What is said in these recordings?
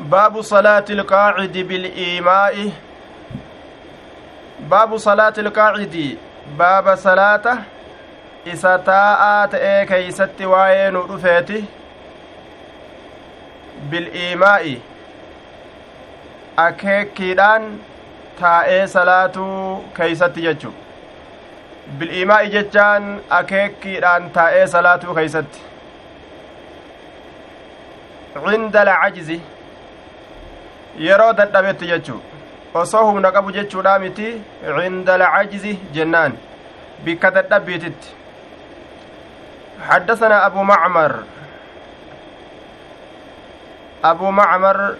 باب صلاة القاعد بالإيماء باب صلاة القاعد باب صلاة isa taa'aa ta'ee keeysatti waa'ee nu dhufeeti bil'iimaa'i akeekkiidhaan taa'ee salaatuu keeysatti jechu bil'iimaa'i jechaan akeekkiidhaan taa'ee salaatuu keeysatti cinda alcajzi yeroo dadhabetti jechu osoo humna qabu jechuudha miti cinda alcajzi jennaan bikka dadhabbiititti حدثنا أبو معمر أبو معمر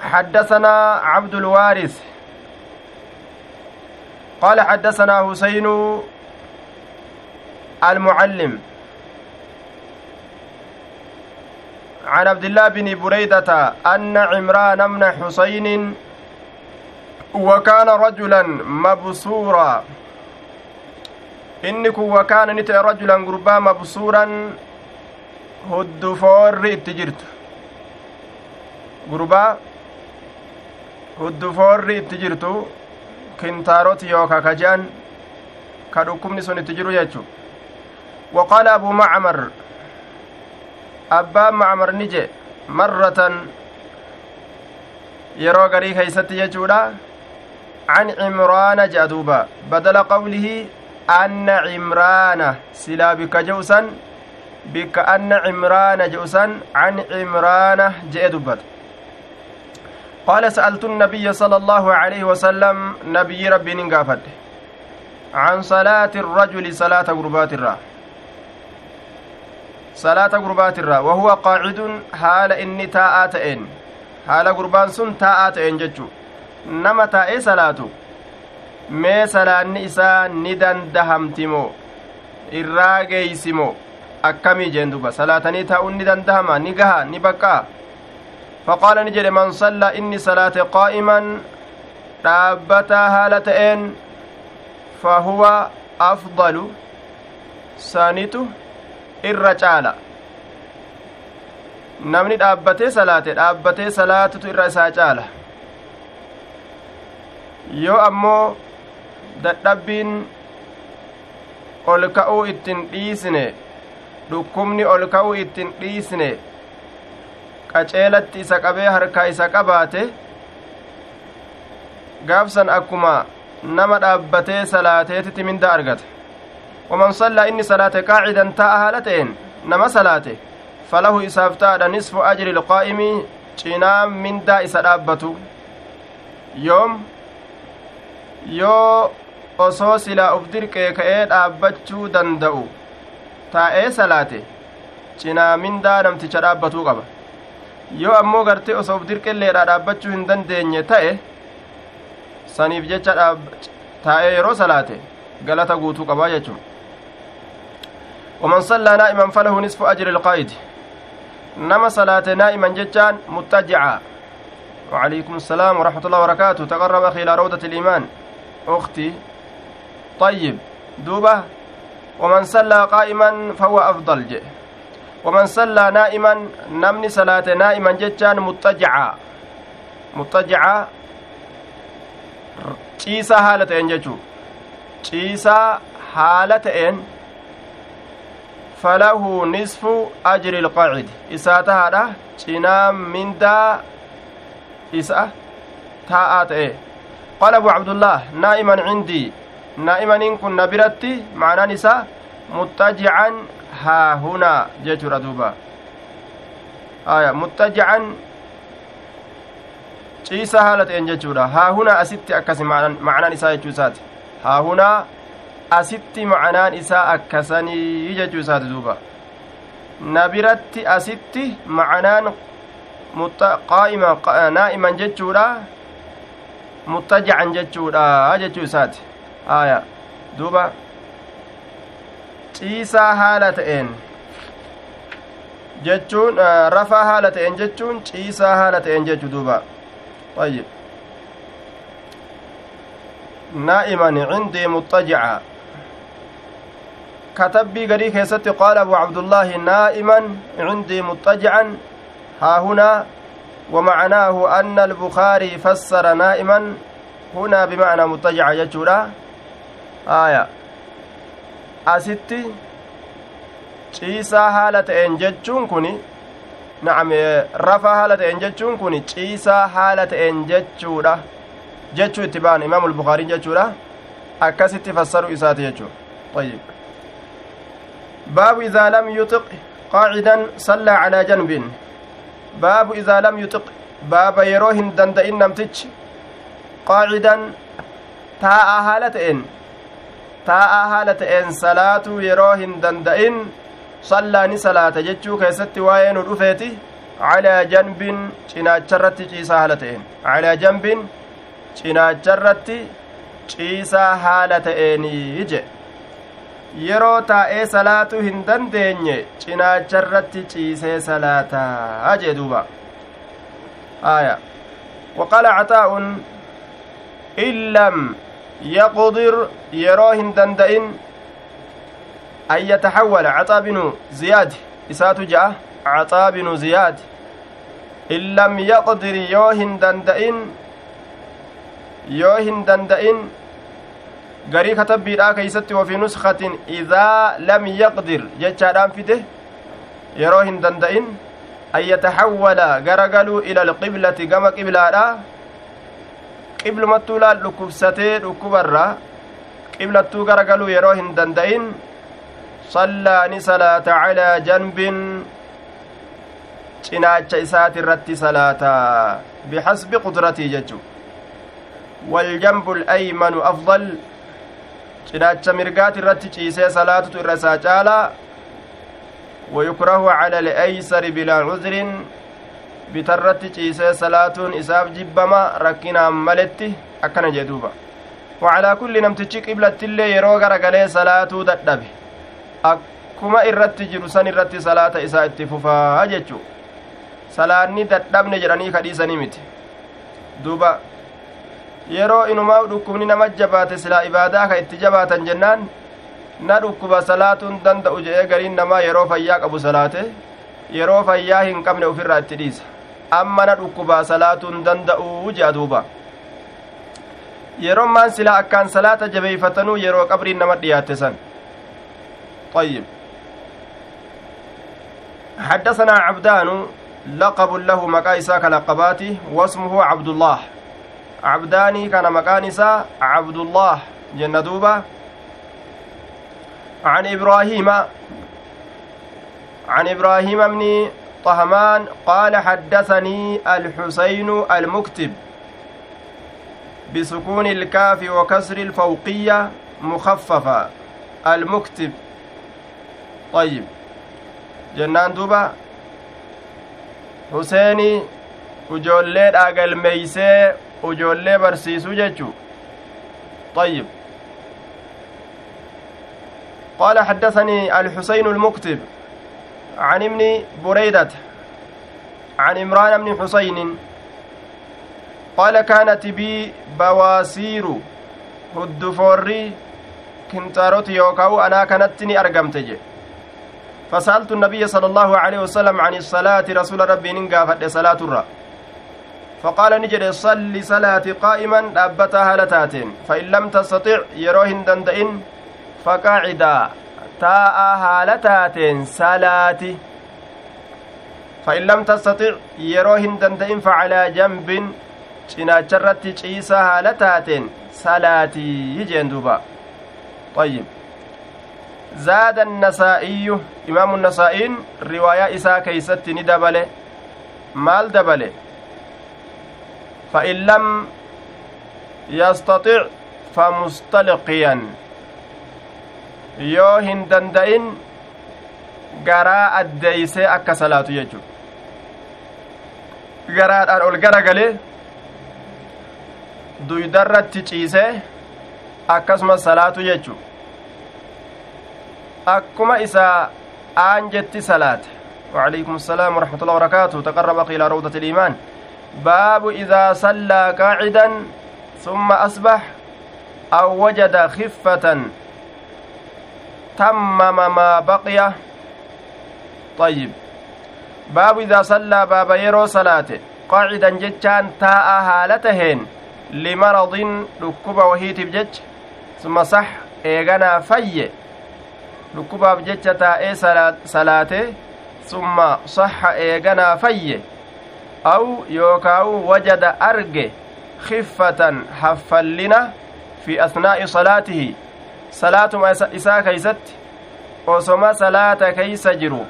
حدثنا عبد الوارث قال حدثنا حسين المعلم عن عبد الله بن بريدة أن عمران بن حسين وكان رجلا مبصورا kun wakaana ni ta'e rajulan gurbaa mabsuuran huddufoorri itti jirtu gurbaa huddufoorri itti jirtu kintaaroti yookaa ka je'an ka dhukkubni sun itti jiru jechu waqaala abuu macmar abbaan macmar ni je marratan yeroo garii keeysatti jechuudha can cimraana je'a duuba badala qawlihi anna cimraana silaa bikka je'usan bikka anna cimraana je'usan can cimraana je'e dubbata قال سألت النبي صلى الله عليه وسلم نبي ربي ننقافد عن صلاة الرجل صلاة قربات salaata gurbaatirra wahuwa qaacidun haala inni taa'aa ta'een haala gurbaan sun taa'aa ta'een jechu. Nama taa'ee salaatu mee salaanni isaa ni dandahamti moo irraa geeysimo. Akkamii jeen duba salaatanii taa'uun ni dandahama ni gaha ni baqqaa faqaala ni jedhe man salla inni salaate qaa'iman dhaabbataa haala ta'een fahuwa afdalu sanitu irra caala. Namni dhaabbatee salaate dhaabbatee salaatutu irra isaa caala. Yoo ammoo dadhabbiin ol ka'uu ittin dhiisne dhukkubni ol ka'uu ittin dhiisne qaceelatti isa qabee harkaa isa qabaate gaafsan akkuma nama dhaabbatee salaateetitti minda argata waman sallaa inni salaate qaacidan taa'a haala ta'een nama salaate falahu isaaf ta'adha nisfu ajri ilqaa'imi cinaa mindaa isa dhaabbatu yoom yoo osoo silaa uf dirqee ka'ee dhaabbachuu danda'u taa'ee salaate cinaa mindaa namticha dhaabbatuu qaba yoo ammoo gartee osoo uf dirqelleedha dhaabbachuu hin dandeenye ta'e saniif jecha taa'ee yeroo salaate galata guutuu qabaa jechuun ومن صلى نائما فله نصف أجر القائد. نما صلاة نائما ججان متجعا وعليكم السلام ورحمة الله وبركاته. تقرب أخي إلى روضة الإيمان. أختي. طيب. دوبة. ومن صلى قائما فهو أفضل. جئ. ومن صلى نائما نمني صلاة نائما جتان متجعا متجعا ciisaa haala ta'een jechuu ciisaa haala ta'een falahu nisfu ajri ilqaacidi isaa tahaadha cinaa mindaa isa taa'aa ta'e qaala abu cabdullah naa'iman cindii naa'imaniin kun na biratti macnaan isaa muttajican haa hunaa jechuudha duuba aya muttajican ciisa haala ta'en jechuudha haa hunaa asitti akkasi macnaan isaa jechuu isaati haa hunaa asitti macnaan isaa akkasanii jechuu isaati duuba na biratti asitti macnaan qaa'ima naa'iman jechuudha muttajacan jechuudha jechuu isaati aya duuba ciisaa haala ta'een jechuun rafaa haala ta'een jechuun ciisaa haala ta'een jechuu duuba طيب نائما عندي مضطجعا katabbii garii keessatti qaala abu cabdullaahi naa'iman cindii muxajican haa hunaa ومعناه أن البخاري فسر نائما هنا بمعنى مضطجع جتشورا آية أستي ciisaa haala ta'een jechuun kun na'am rafaa haala ta'een jechuun kun ciisaa haala ta'een jechuudha jechuu itti ba'an imaamul bukaariin jechuudha akkasitti fassaru isaati jechuu طيب باب إذا لم يطق قاعدا صلى على جنب. باب إذا لم يطق باب يروهن دندئن نمتج قاعدا تاء هالتين تاء هالتين صلاة يروهن دندئن صلى صلاة جتشو كيست واين رفيتي على جنب cinaacha ciisaa haala ta'een calaa janbin cinaacha irratti ciisaa haala ta'eenii je yeroo taa'ee salaatuu hin dandeenye cinaacha irratti ciisee salaataa jee duuba aya waqaala caxaa'un in lam yaqdir yeroo hin danda'in an yataxawwala caxaa binu ziyaad isaatu ja'a caxaa binu ziyaad in lam yaqdir yoo hin danda'in yoo hin danda'in garii katabbiidhaa keeysatti wafii nuskatin idaa lam yaqdir jechaadhaan fide yeroo hin danda'in an yataxawwala garagaluu ila alqiblati gama qiblaadha qiblumattuu laal dhukkubsatee dhukkubarra qiblattuu garagaluu yeroo hin danda'in صلى ni salaata calaa janbin cinaacha isaati irratti salaata bixasbi qudratii jechu والجنب الأيمن أفضل cinaacha mirgaati irratti ciisee salaatutu irra isaa caalaa wayukrahu cala al'eeysari bilaa cudrin bitarratti ciisee salaatuun isaaf jibbama rakkinaan maletti akkana jee duuba. Wacalaa kulli namtichi qiblattillee yeroo garagalee salaatuu dadhabe. Akkuma irratti jiru san irratti salaata isaa itti fufaa jechuu salaanni dadhabne jedhanii kadhiisanii miti. Duuba yeroo inumaa dhukkubni nama jabaate silaa ibaadaa ka itti jabaatan jennaan na dhukkuba salaatuun danda'u jedhee gariin namaa yeroo fayyaa qabu salaate yeroo fayyaa hin qabne ufirraa itti dhiisa amma na dhukkubaa salaatuun danda'u jedha duuba yeroon maan silaa akkaan salaata jabeeyfatanuu yeroo qabriin nama dhiyaatte san طيب حدثنا عبدان لقب له مكايسا كلقباتي واسمه عبد الله cabdaanii kana maqaan isaa cabdullah jenna duuba عن إبراهيم عن إبراهيم بن طهمان قال حدثني الحسين المكتب بسكون الكاف وكسر الفوقية مخففة. المكتب. طيب. جنان دوبا حسيني وجوليد أقل ميسي ujoollee barsiisuu jechuu طيب. قال حدثني الحسين المكتب عن ابن بريدة عن عمران بن حسين. قال كانت بي بواسير هدفوري كنتاروت يوكاو أنا كانتني أرقمتج فسألت النبي صلى الله عليه وسلم عن الصلاة رسول ربي ننقافت صلاة الرّ فقال نجد صل صلاة قائما دابتا هالتات فإن لم تستطع يروهن دندئن فقاعدا تاء هالتات صلاة فإن لم تستطع يروهن دندئن فعلى جنب cinaacharratti ciisa haala taateen salaatii jeen duuba طيب. زاد النسائي إمام النسائين رواية إساء كيست ندبل مال دبل فإن لم يستطع فمستلقيا danda'in garaa addeeysee akka salaatu jechu garaadhaan ol gara galee duydarratti ciisee akkasumas salaatu jechu akkuma isaa aan jetti salaate وعليكم السلام ورحمة الله وبركاته تقرب إلى روضة الإيمان باب إذا صلى قاعدا ثم أصبح أو وجد خفة tammama maa baqiya طيب. باب إذا صلى باب يرو صلاة قاعدا جتان تاء هالتهن لمرض ركب وهيت بجج ثم صح إيغانا في ركباف جتش تاء صلاة ثم صح إيغانا في أو يوكاو وجد أرجه خفة حفلنا في أثناء صلاته صلاة إساء كيست osoma salaata keeysa jiru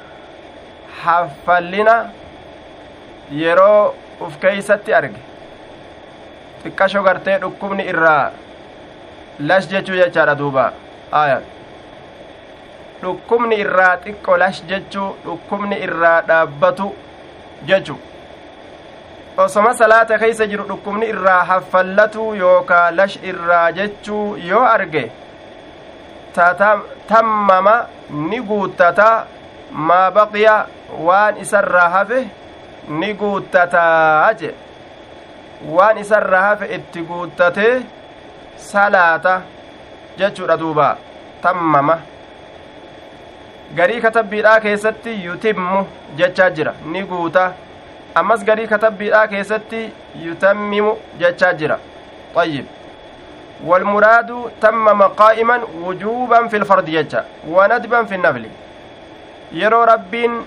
haffallina yeroo uf keeysatti arge xiqqasho gartee dhukkubni irraa lash jechuu jechaadha duuba aya dhukkubni irraa xiqqo lash jechuu dhukkubni irraa dhaabbatu jechu osoma salaata keeysa jiru dhukkubni irraa haffallatu yookaa lash irraa jechuu yoo arge tammama ni guuttata. Maa baqiya waan isarraa hafe ni guuttataa je waan isarraa hafe itti guuttatee salaata jechuudha duuba. Tammama. Garii katabbiidhaa keessatti yutimmu jechaa jira. Ni guuta ammas garii katabbiidhaa keessatti yutammimu jechaa jira ayyib والمراد تمم قائما وجوبا في الفرد يجا وندبا في النفل يرو ربين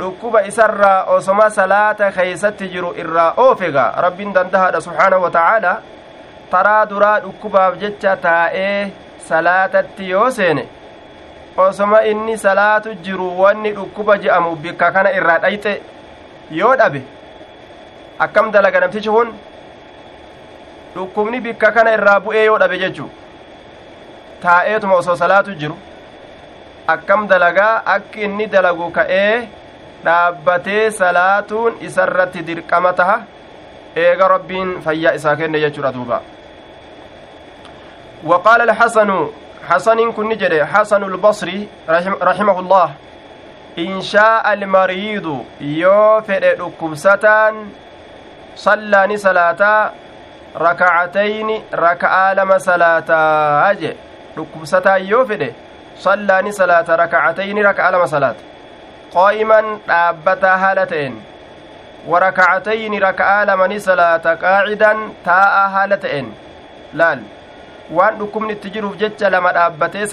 osoma salaata keeysatti jiru irraa oofega rabbiin dandahaadha subxaanahu wa tacaala taraa duraa dhukkubaaf jecha taa'ee salaatatti yoo seene osoma inni salaatu jiru wanni dhukkuba je'amu bikka kana irraa dhayxe yoo dhabe akkam dalaga namtichi kun dhukkubni bikka kana irraa bu'ee yoo dhabe jechuu taa'eetuma osoo salaatu jiru akkam dalagaa akki inni dalagu ka'ee dhaabbatee salaatuun isarratti dirqama taha eega rabbiin fayyaa isaa kenne jechuudha duuba وقال الحسن حسن كن جده حسن البصري رحمه الله إن شاء المريض يوفر ركبستان صلى صلاة rakacatayni raka'a lama salaataa je dhukkubsataa yoo fedhe sallaani salaata rakacatayni raka'a lama salaata qaa'iman dhaabbataa haala ta'een warakacatayni raka'a lamani salaata qaacidan taa'aa haala ta'een laal waan dhukkubni itti jiruuf jecha lama dhaabbatee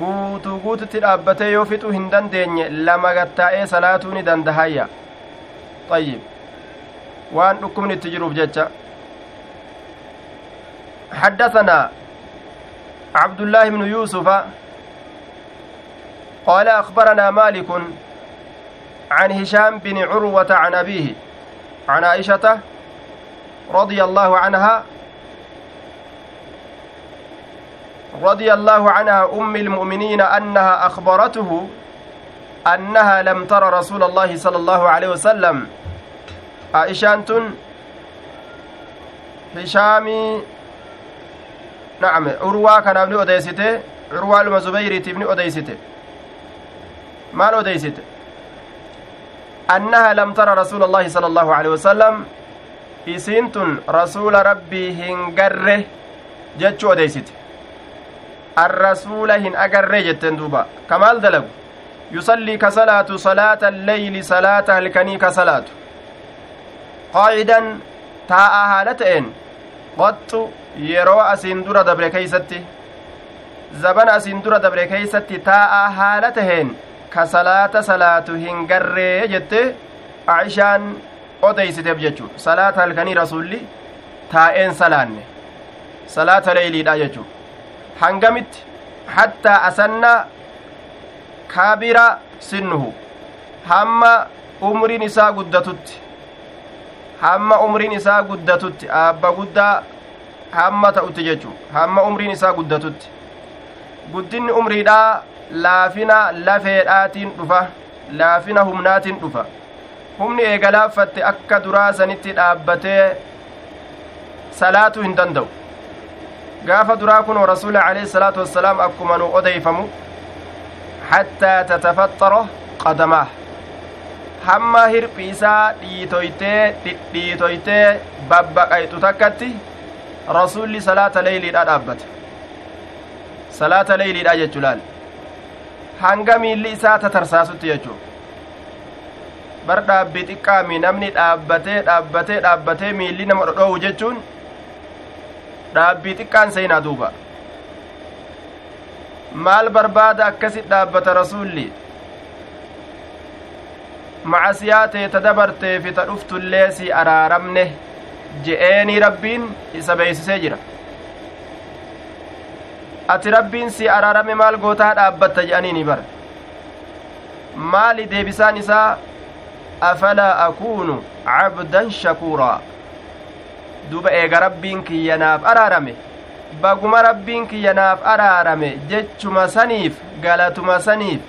guutuu guututti dhaabbatee yoo fixuu hin dandeenye lama gattaa'ee salaatuu ni dandahayya ayyib waan dhukkubni itti jiruuf jecha حدثنا عبد الله بن يوسف قال أخبرنا مالك عن هشام بن عروة عن أبيه عن عائشة رضي الله عنها رضي الله عنها أم المؤمنين أنها أخبرته أنها لم تر رسول الله صلى الله عليه وسلم hishaamii nacame urwaa kanaaf ni odeysite urwaa luma zubeyriitiif ni odeysite maal odeysite annaha lam tara rasuula allaahi sala allaahu alehi wasalam isiin tun rasuula rabbii hin garre arrasuula hin agarree jetteen duuba kamaal dalagu yusallii ka salaatu salaata alleyli salaata halkanii ka salaatu qaacidan taa'aa haala ta'een qoxxu yeroo asiin dura dabre keeysatti zabana asiin dura dabre keeysatti taa'aa haala taheen ka salaata salaatu hin garree jette aishaan odeysiteef jechuu salaata halkanii rasulli taa'een salaanne salaata leeyliidha jechuu hangamitti hattaa asanna kaabira sinnuhu. Hamma umriin isaa guddatutti. Hamma umriin isaa guddatutti. Aabba guddaa hamma ta'utti jechu. Hamma umriin isaa guddatutti. Guddinni umriidhaa laafina lafeedhaatiin dhufa. Laafina humnaatiin dhufa. Humni eegalaaffatte akka duraa sanitti dhaabbatee salaatuu hin danda'u gaafa duraa kun rasuula alayhi salaatu wassalaam akkuma nu odeyfamu hattaa tatafaxxaro qadamaah hamma hirphi isaa dhiitoytee dhidhiitoytee babbaqayxu takkatti rasulli salaata leeyliidha dhaabbate salaata leeyliidha jechuu laal hanga miilli isaa tatarsaasutti jechuu bar dhaabbii xiqqaami namni dhaabbatee dhaabbatee dhaabbatee miilli nama dhodhoowu jechuun dhaabbii xiqqaan seenaa duuba maal barbaada akkasit dhaabbata rasuulli macasiyaa teeta dabartee fi ta dhuftullee si araaramne je'eenii rabbiin isa beeysisee jira ati rabbiin si araarame maal gootaa dhaabbatta je'aniini bara maali deebisaan isaa afalaa akuunu cabdan shakuuraa duba eega rabbiin kiyyanaaf araarame baguma rabbiin kiyyanaaf araarame jechuma saniif galatuma saniif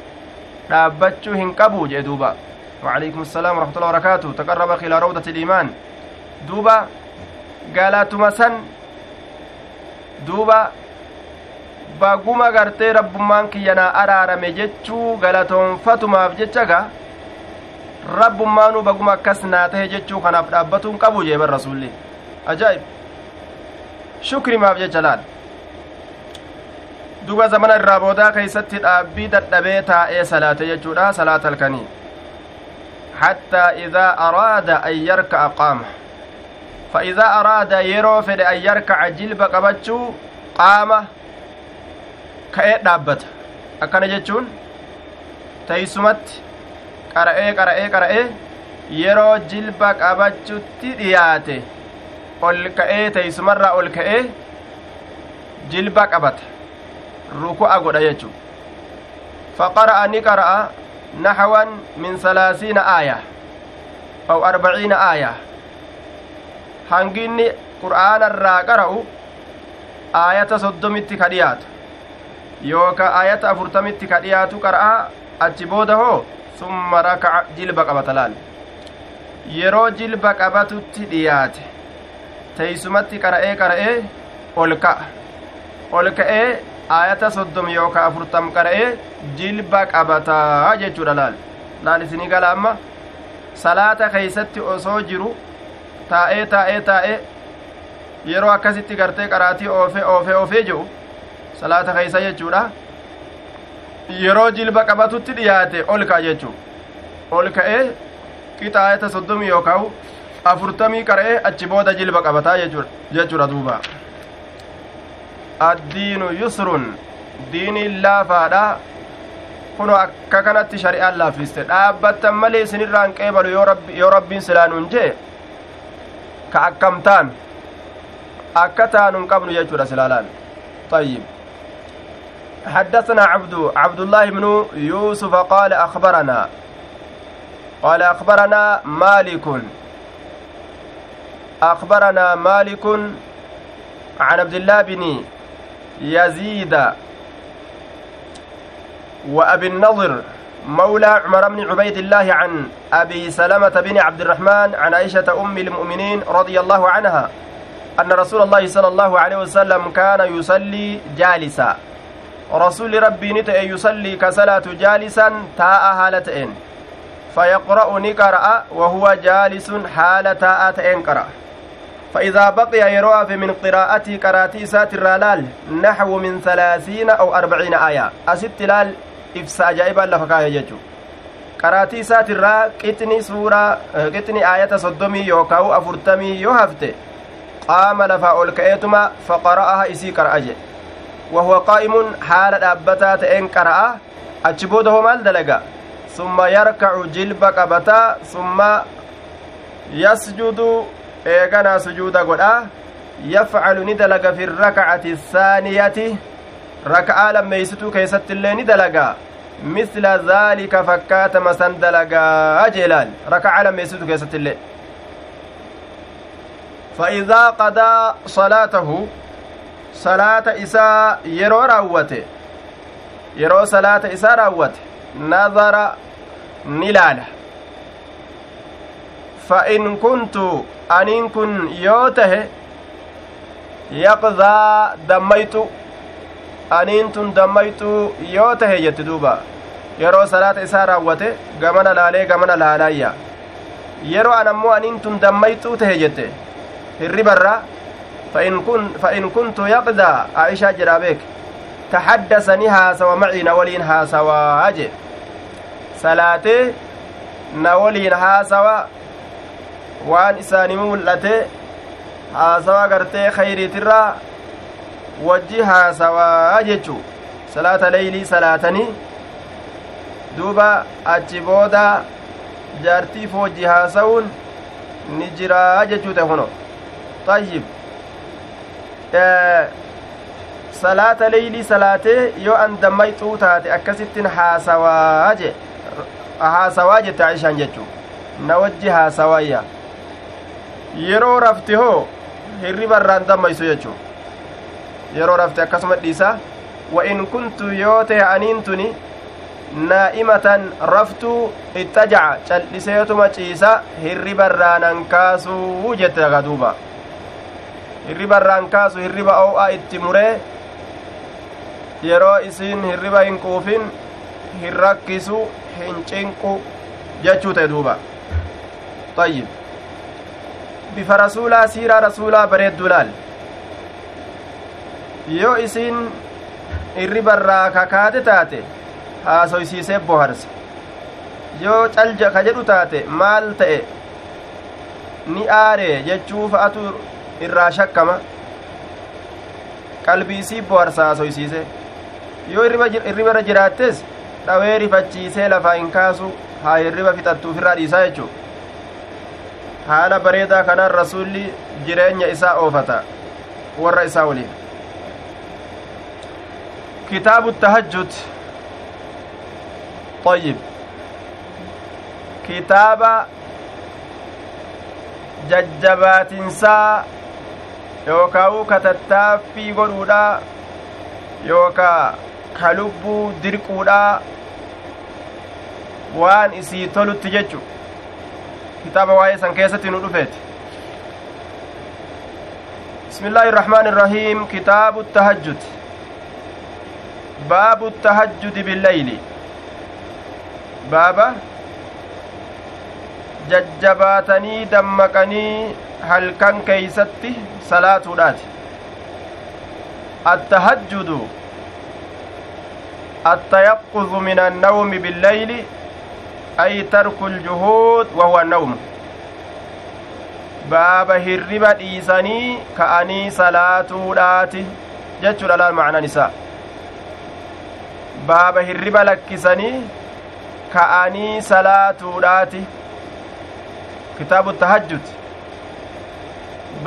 dhaabbachuu hin qabu jee duuba وعليكم السلام ورحمة الله وبركاته تقرب إلى روضة الإيمان دوبا قالتما سن دوبا baguma gartee rabbummaan kiyyanaa araarame jechuu galatoonfatumaaf jechaga rabbummaanuu baguma akkas naa tahe jechuu kanaaf dhaabbatuun qabu jeeban rasulli ajaa'ib shukrimaaf jecha laal duba zamana irraa boodaa keeysatti dhaabbii dadhabee taa'ee salaate jechuudha salaata halkanii hattaa idaa araada an yarka'a qaama fa idaa araada yeroo fedhe an yarkaca jilba qabachuu qaama ka'ee dhaabbata akkana jechuun teeysumatti qara'ee qara'ee qara'ee yeroo jilba qabachutti dhiyaate ol ka'ee teeysumarraa ol ka'ee jilba qabata ruku'a godha jechu faqara'a ni qara'a naxwan min salaasiina aaya aw arbaciina aaya hanginni qur'aanarraa qara'u aayata soddomitti ka dhiyaatu yookaa aayata afurtamitti ka dhiyaatu qara'a achi booda hoo summa rakaca jilba qabata laal yeroo jilba qabatutti dhiyaate teeysumatti qara'ee qara'ee ol ka'a ol ka'ee aayata soddom yookaa afurtam qara'ee jilba qabataa jechuudha laal. Laal isinii gala amma salaata keeysatti osoo jiru taa'ee taa'ee taa'ee yeroo akkasitti gartee qaraatii oofee oofee oofee jedhu salaata keeysa jechuudha. Yeroo jilba qabatutti dhiyaate ol ka'a jechuu ol ka'ee qixa aayata soddomii yookaa afurtamii qara'ee achi booda jilba qabataa jechuudha duuba addiinu yusrun diiniin laafaadha kuno akka kanatti shari'aan laaffiste dhaabbattan malee isinirraan qeebalu yoo rabbiin silaanuun jee ka akkam taan akka taanun qabnu jechuudha silaalaan طيب حدثنا عبد عبد الله بن يوسف قال أخبرنا قال أخبرنا مالك أخبرنا مالك عن عبد الله بن يزيد وأبي النضر مولى عمر بن عبيد الله عن أبي سلمة بن عبد الرحمن عن عائشة أم المؤمنين رضي الله عنها أن رسول الله صلى الله عليه وسلم كان يصلي جالسا. رسول ربي نتأ يصلي كصلاة جالسا تاء هالتين فيقرأ نقرأ وهو جالس حال تاء تأين قرأ. فإذا بقي يروى من قراءتي قراتي سات نحو من ثلاثين أو أربعين آية. أست لال إفسا أجائبا لفكاية ججو قراتي سات الرا قتني سورة قتني آية صدمي يوكاو أفرتمي يوهفت قام لفا أولكئتما فقرأها إسي قرأجي وهو قائم حال أبتا تئن قرأ. أجبوده مال دلقا. ثم يركع جلب قبتا ثم يسجد eeganaa sujuuda godha yafcalu ni dalaga fi rakacati asaaniyati raka'aa lammeeysituu keessatti illee ni dalaga misla zaalika fakkaatama san dalagaa jeelaal raka'aa lammeeysituu keessatti illee فإذا قضى صلاته صلاة إساء يرو راوته يرو صلاة إساء راوته نظر نلاله فإن كنت yoo tahe yaqdaa dammayxu aniin tun dammayxu yoo tahe jetti duuba yeroo salaata isaa raawwate gamana laalee gamana laalaayya yeroo an ammoo aniin tun dammayxuu tahe jette hirribarra fa'in kuntu yaqdaa aishaa jedhaa beek tahaddasa ni haasawa macii na waliin haasawaa je salaatee na waliin haasawa waan isaanii mul'ate haasawa gartee khayriitirraa wajji haasawaa jechuu salaata leeylii salaatanii duuba achi booda jaartiif wajji haasa'uun ni jiraa jechuu ta'e kuno tayyib salaata leeylii salaatee yoo an dammayxuu taate akkasittin haasawaa je haasawaa jette aishaan jechuu na wajji haasawayya yeroo rafte hoo hirriba irraan dammaysu jechuu yeroo rafte akkasuma dhiisa aniin tuni naa'imatan raftuu ittajaca cal'iseetuma ciisa hirriba irraanan kaasuu jette aga duuba hirriba irraan kaasu hirriba oo'a itti muree yeroo isiin hirriba hin quufin hin rakkisu hin cinqu jechuu ta'e duuba ayyib bifa rasuulaa siiraa rasuulaa bareedduu laal yoo isiin hirribarraa kakaate taate haasoysiisee boharse yoo calja ka jedhu taate maal ta'e ni aare jechuu fa'atu irraa shakkama qalbiisii boharsa haasoysiise yoo hirribarra jiraattes dhawee rifachiisee lafaa hin kaasu haa hirriba fixattuuf irraa dhiisaa jechuu haala bareedaa kanaan rasulli jireenya isaa oofata warra isaa waliin kitaabu tahajjud طيب kitaaba jajjabaatinsaa yookaa'u katattaaffii godhuudha yookaa ka lubbuu dirquudha waan isii tolutti jechu san keessatti nu dhufeeti بسم الله الرحمن الرحيم كتاب التهجد باب التهجد بالليل بابا jajjabaatanii dammaqanii halkan keeysatti salaatuudhaati attahajjudu التيقظ من النوم بالليل أي ترك الجهود وهو النوم baaba hirriba dhiisanii ka'anii salaatuudhaati jechuudha laal macnaan isaa baaba hirriba lakkisanii ka'anii salaatuudhaati kitaabu tahajjud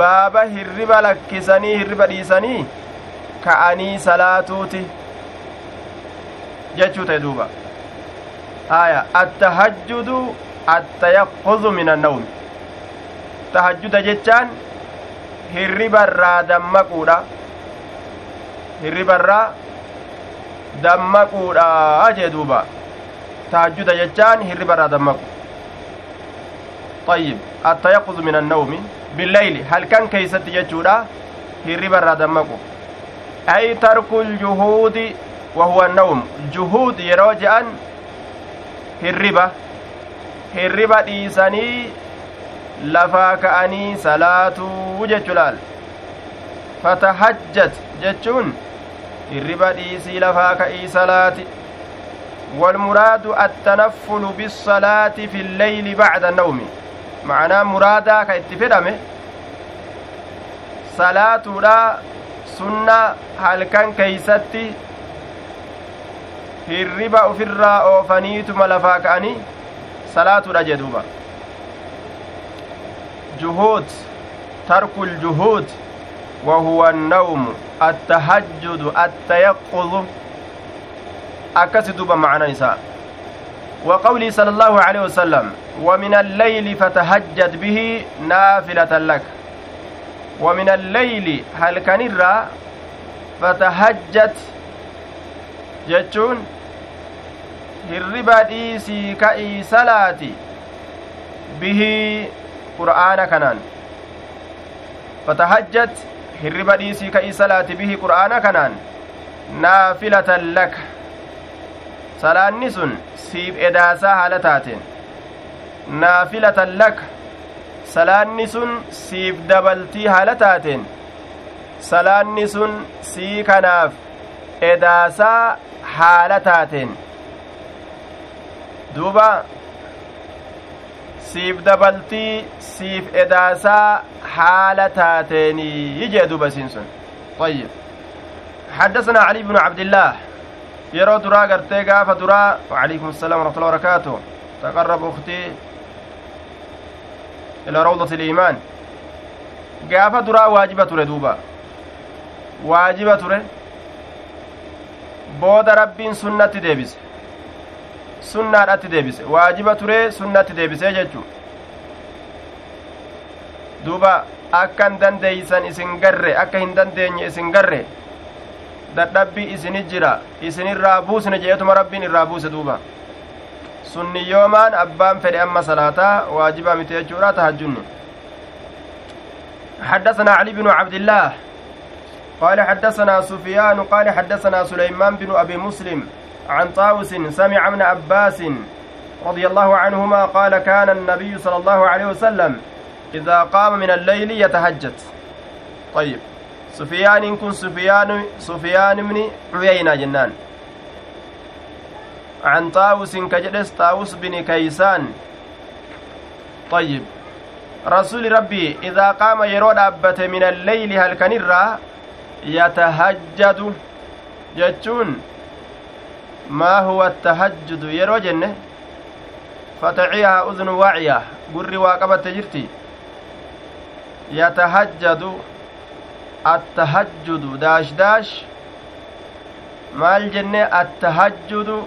baaba hirriba lakkisanii hirriba dhiisanii ka'anii salaatuuti jechuu ta'e duuba haya attahajjudu attayaqquzu min annawmi tahajjuda jechaan hirribarraa dammaquudha hirribarraa dammaquudha jee duuba tahajjuda jechaan hirribarraa dammaqu طيب التيقظ من النوم بالليل هل كان كيست جتشودا hirribarraa dammaqu ay tarku ljuhuudi wahuwa annawm juhuud yeroo je'an hirriba hirriba dhiisanii lafaa ka'anii salaatuu jechu laal fatahajjat jechuun hirriba dhiisii lafaa ka'ii salaati والمراد التنفل بالصلاة في الليل بعد النوم معناه مرادا كاتفرمه صلاة لا سنة هل كان كيستي hirriba ofirraa oofaniituma lafaa ka'anii salaatudha jee duuba juhuud tarku ljuhuud وهو النوم التهجد التيقظ أكس دوبا معنى نساء وقوله صلى الله عليه وسلم ومن الليل فتهجد به نافلة لك ومن الليل هل كان فتهجد jechuun hirriba dhiisii ka'ii salaati bihii qur'aana kanaan. Fatahajjat hirriba dhiisii ka'ii salaati bihii qur'aana kanaan. Naafilatan laka salaanni sun siif edaasaa haala taateen. Naafilatan laka salaanni sun siif dabaltii haala taateen. Salaanni sun sii kanaaf edaasaa haala taateen duuba siif dabaltii siif edaasaa haala taateenii jee duuba isiin sun طيب. حدثنا علي بن عبد الله. يرو درا غرتي غاف درا. وعليكم السلام ورحمة الله وبركاته. تقرب أختي إلى روضة الإيمان. غاف درا واجبة تره دوبا. واجبة booda rabbiin sunnatti deebise sunnaadhatti deebise waajiba turee sunnatti deebisee jechuu duuba akka hin dandeeysan isin garre akka hin dandeenye isin garre dadhabbii isini jira isinirraa buusne jeetuma rabbiin irraa buuse duuba sunni yoomaan abbaan fedhe amma salaataa waajiba miti jechuudha tahajjunni حدثنا علي بن عبد الله قال حدثنا سفيان قال حدثنا سليمان بن أبي مسلم عن طاوس سمع ابن عباس رضي الله عنهما قال كان النبي صلى الله عليه وسلم إذا قام من الليل يتهجد. طيب سفيان كن سفيان سفيان بن عيينة جنان. عن طاوس كجلس طاوس بن كيسان. طيب رسول ربي إذا قام يرود أبت من الليل هل كنرا yatahajjadu jechuun maa huwa attahajjudu yeroo jenne fataciyaha udnu waaciya gurri waa qabatte jirti yatahajjadu attahajjudu daash daash maal jenne attahajjudu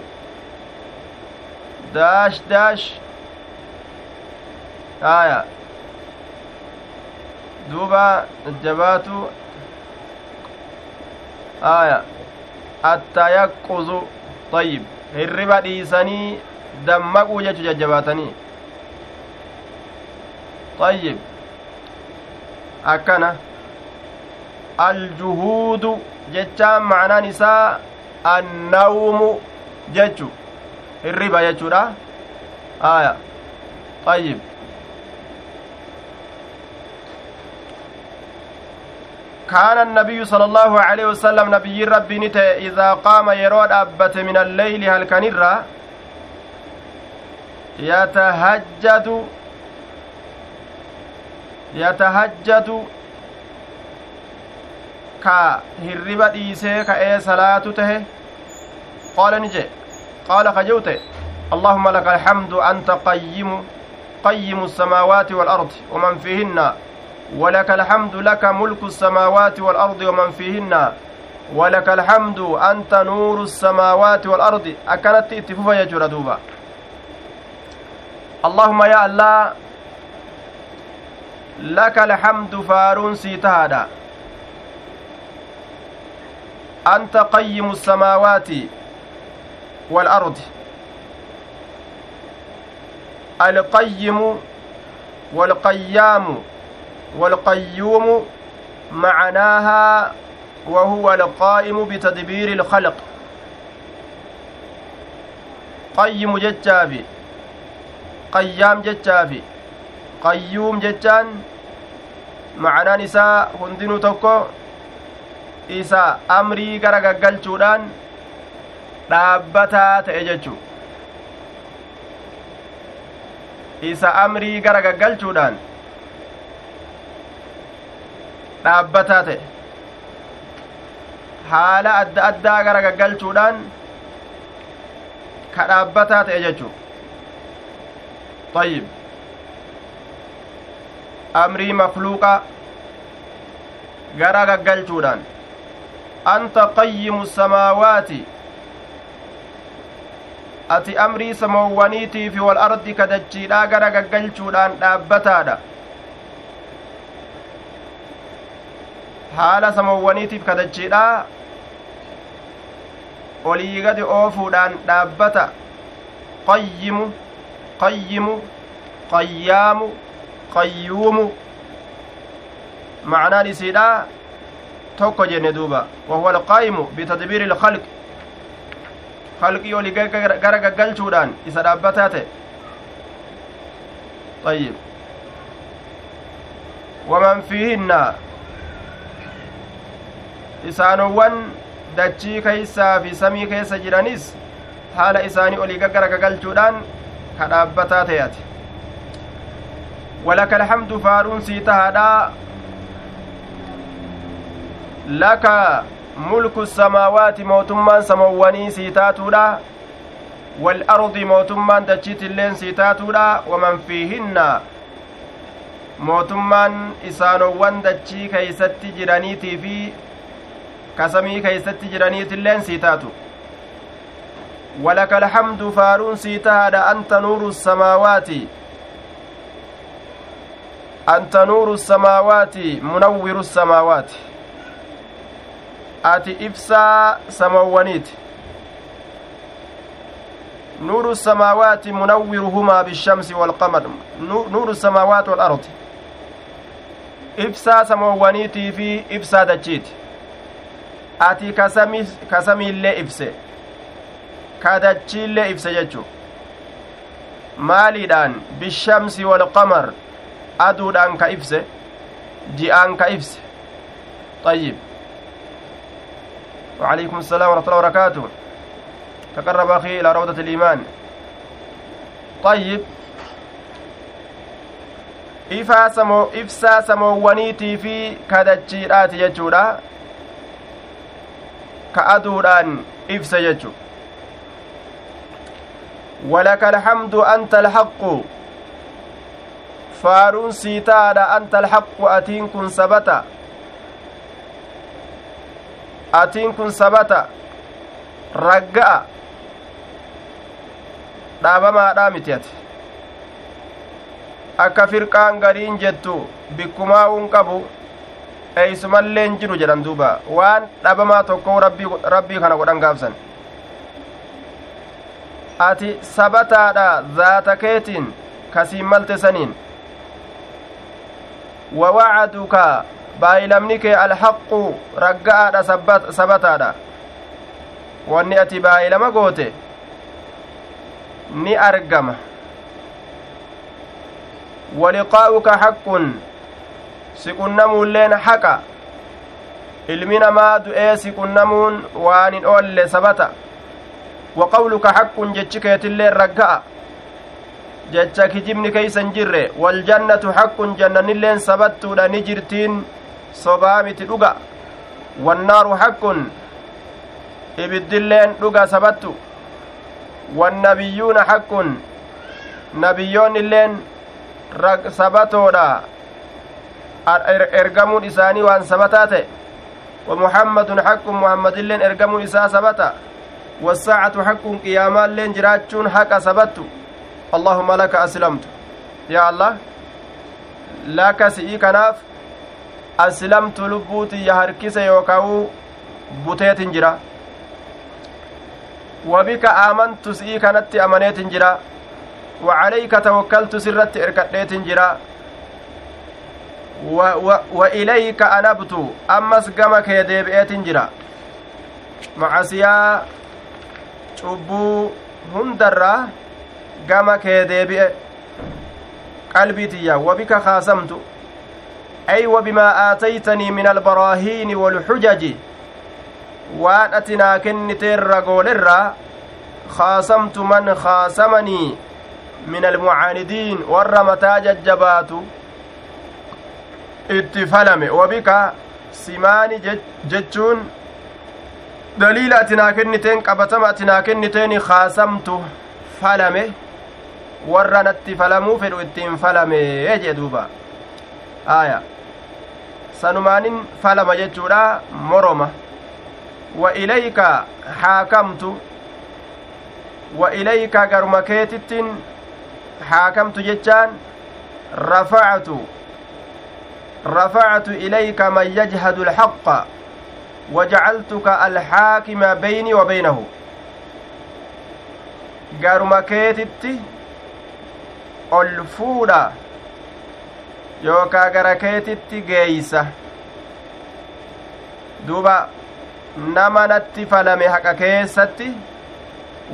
daash daash aya duuba jabaatu aya attayaqquzu طيب hirriba dhiisanii dammaquu jechu jajjabaatanii طيب akkana aljuhuudu jechaan macnaan isaa annawmu jechu hirriba jechuudha aya طيب كان النبي صلى الله عليه وسلم نبي ربي نت إذا قام يرود أبت من الليل هل كنرا يتهجد. يتهجد. كا هرب ديسي كأي صلاة ته؟ قال نجي. قال خجوت. اللهم لك الحمد أنت قيم قيم السماوات والأرض ومن فيهن ولك الحمد لك ملك السماوات والأرض ومن فيهن. ولك الحمد أنت نور السماوات والأرض. أكنت اتفوفا يجور دوبا. اللهم يا الله لك الحمد فارون سيتهادا. أنت قيم السماوات والأرض. القيم والقيام والقيوم معناها وهو القائم بتدبير الخلق قيم جتافي قيام qayyuum jechaan macanaan isaa hundinuu tokko isa amrii gara gaggalchuudhaan dhaabbataa ta'e jechuu isa amrii gara gaggalchuudhaan dhaabbataa ta'e haala adda addaa gara gaggalchuudhaan ka dhaabbataa ta'e jechuu طيب amrii makluuqa gara gaggalchuudhaan anta qayyimu samaawaati ati amrii samoowwaniitii fi wal ardi kadachiidhaa gara gaggalchuudhaan dhaabbataadha haala samoowwaniitiif kadachiidha olii gadi oofuudhaan dhaabbata qayyimu qayyimu qayyaamu qayyuumu macnaan isiidha tokko jenne duuba wahuwa alqaa'imu bitadbiiri ilkalqi kalqii olii gara gaggalchuudhaan isa dhaabbataa ta'e ayyib waman fiihinna isaanowwan dachii keeysaa fi samii keessa jiranis haala isaanii olii gaggara gagalchuudhaan ka dhaabbataa ta'eati walaka alhamdu faaruun sii tahaadha laka mulku samaawaati mootummaan samawwanii sii taatuudha والأرض mootummaan dachiitilleen sii taatuudha waman fiihinna mootummaan isaanowwan dachii keeysatti jiraniitii fi kasamii keeysatti jiraniitilleen sii taatu walaka alhamdu faaruun sii tahaadha anta nuuru samaawaati anta nuuru samaawaati munawwiru samaawaati ati ibsaa samawwaniiti نور السماوات منورهما بالشمس والقمر نور السماوات والأرض ibsaa samoowwaniitii fi ibsaa dachiiti ati kasamiillee ibse ka dachiillee ibse jechu maaliidhaan bishamsi walqamar aduudhaan ka ibse ji'aan ka ibse طيب وعليكم السلام ورحمة الله وبركاته تقرب أخي إلى روضة الإيمان طيب ifaa samoo ibsaa samoowwaniitii fi kadachiidhaati jechuudha ka aduudhaan ibsa jechu walaka alhamdu anta alhaqqu faaruun sii taadha anta alhaqqu atiin kun sabata atiin kun sabata ragga'a dhaabamaadhaa miti ati akka firqaan gariin jettu bikkumaa'uun qabu eeysumalleen jiru jedhan duuba waan dhabamaa tokko rabbii kana godhan gaafsan ati sabataadha zaata keetiin kasiin malte saniin wa wacaduka baayilamni kee alhaqu ragga'aadha sabataadha wanni ati baayilama goote ni argama ولقاؤك حق siqunnamuulleen haqa ilmi namaa du'ee siqunnamuun waan hin oolle sabata waqawluka haqqun jechi keetilleen ragga'a jecha kijibni keeysan jirre waljannatu haqqun jannanilleen sabattuudha ni jirtiin sobaa miti dhuga wannaaru haqqun ibiddilleen dhuga sabattu wannabiyyuuna haqqun nabiyyoonnilleen sabatoodha ergamuun isaanii waan sabataa ta'e ومحمد حق محمد لين ارجموا إساء ثبتا والساعة حق قياما لين جراتشون حق ثبت اللهم لك أسلمت يا الله لك سئي كناف أسلمت لبوتي يهركس يوكاو بوتيت جرا وبك آمنت سئي كانت أمنيت جرا وعليك توكلت سرت إركديت جرا وإليك أنبت أمس قمك يديبئت جرا macasiyaa cubbuu hundarraa gama kee deebi'e qalbiitiyya wabika kaasamtu ay wabimaa aataytanii min albaraahiini walxujaji waan ati naa kenniteerra goolerraa khaasamtu man khaasamanii min almucaanidiin warra mataa jajjabaatu itti falame wabika simaani jechuun daliila ati naa kenniteen qabatama ati naa kenniteeni falame warra natti falamuu fedhu ittiin falame jee duuba aya sanumaanin falama jechuudha moroma wa ilayka haakamtu wa ilayka garuma keetittin haakamtu jechaan rafactu rafactu ilayka man yajhadu alhaqa وجعلتك الحاكم بيني وبينه gaaruma keetitti ol fuudha yookaa gara keetitti geeysa duba nama natti falame haqa keessatti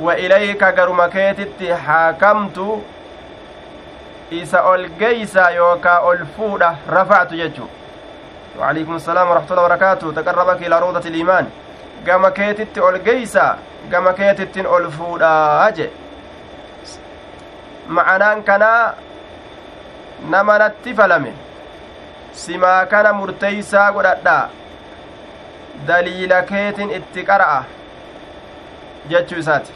wa ilayka garuma keetitti haakamtu isa ol geeysa yookaa ol fuudha rafactu jechu وعليكم السلام ورحمة الله وبركاته تقربك إلى روضة الإيمان geeysa gama keetittin ol fuudhaa je ma'anaan kanaa nama natti falame simaa kana murteeysaa godhadhaa daliila keetin itti qara'a jechuu isaati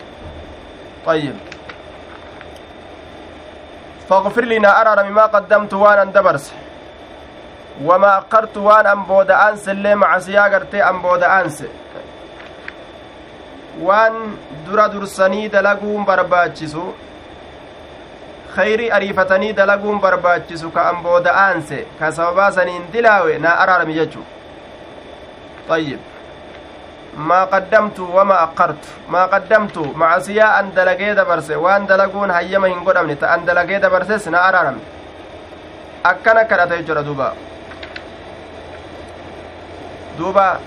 طيب فاغفر لنا أرى ما قدمت وأنا دبرس وما أقرت وأنا أن بود أنس اللي مع سياقرتي أن بود أنس khayrii ariifatanii dalaguun barbaachisu ka an booda aanse ka sababaa saniin dilaawe naa araarami jechu ayyib wama aqartu maa qaddamtu macasiyaa an dalagee dabarse waan dalaguun hayyama hin godhamne ta an dalagee dabarses na araarame akkana kadhata jechuudha duuba duuba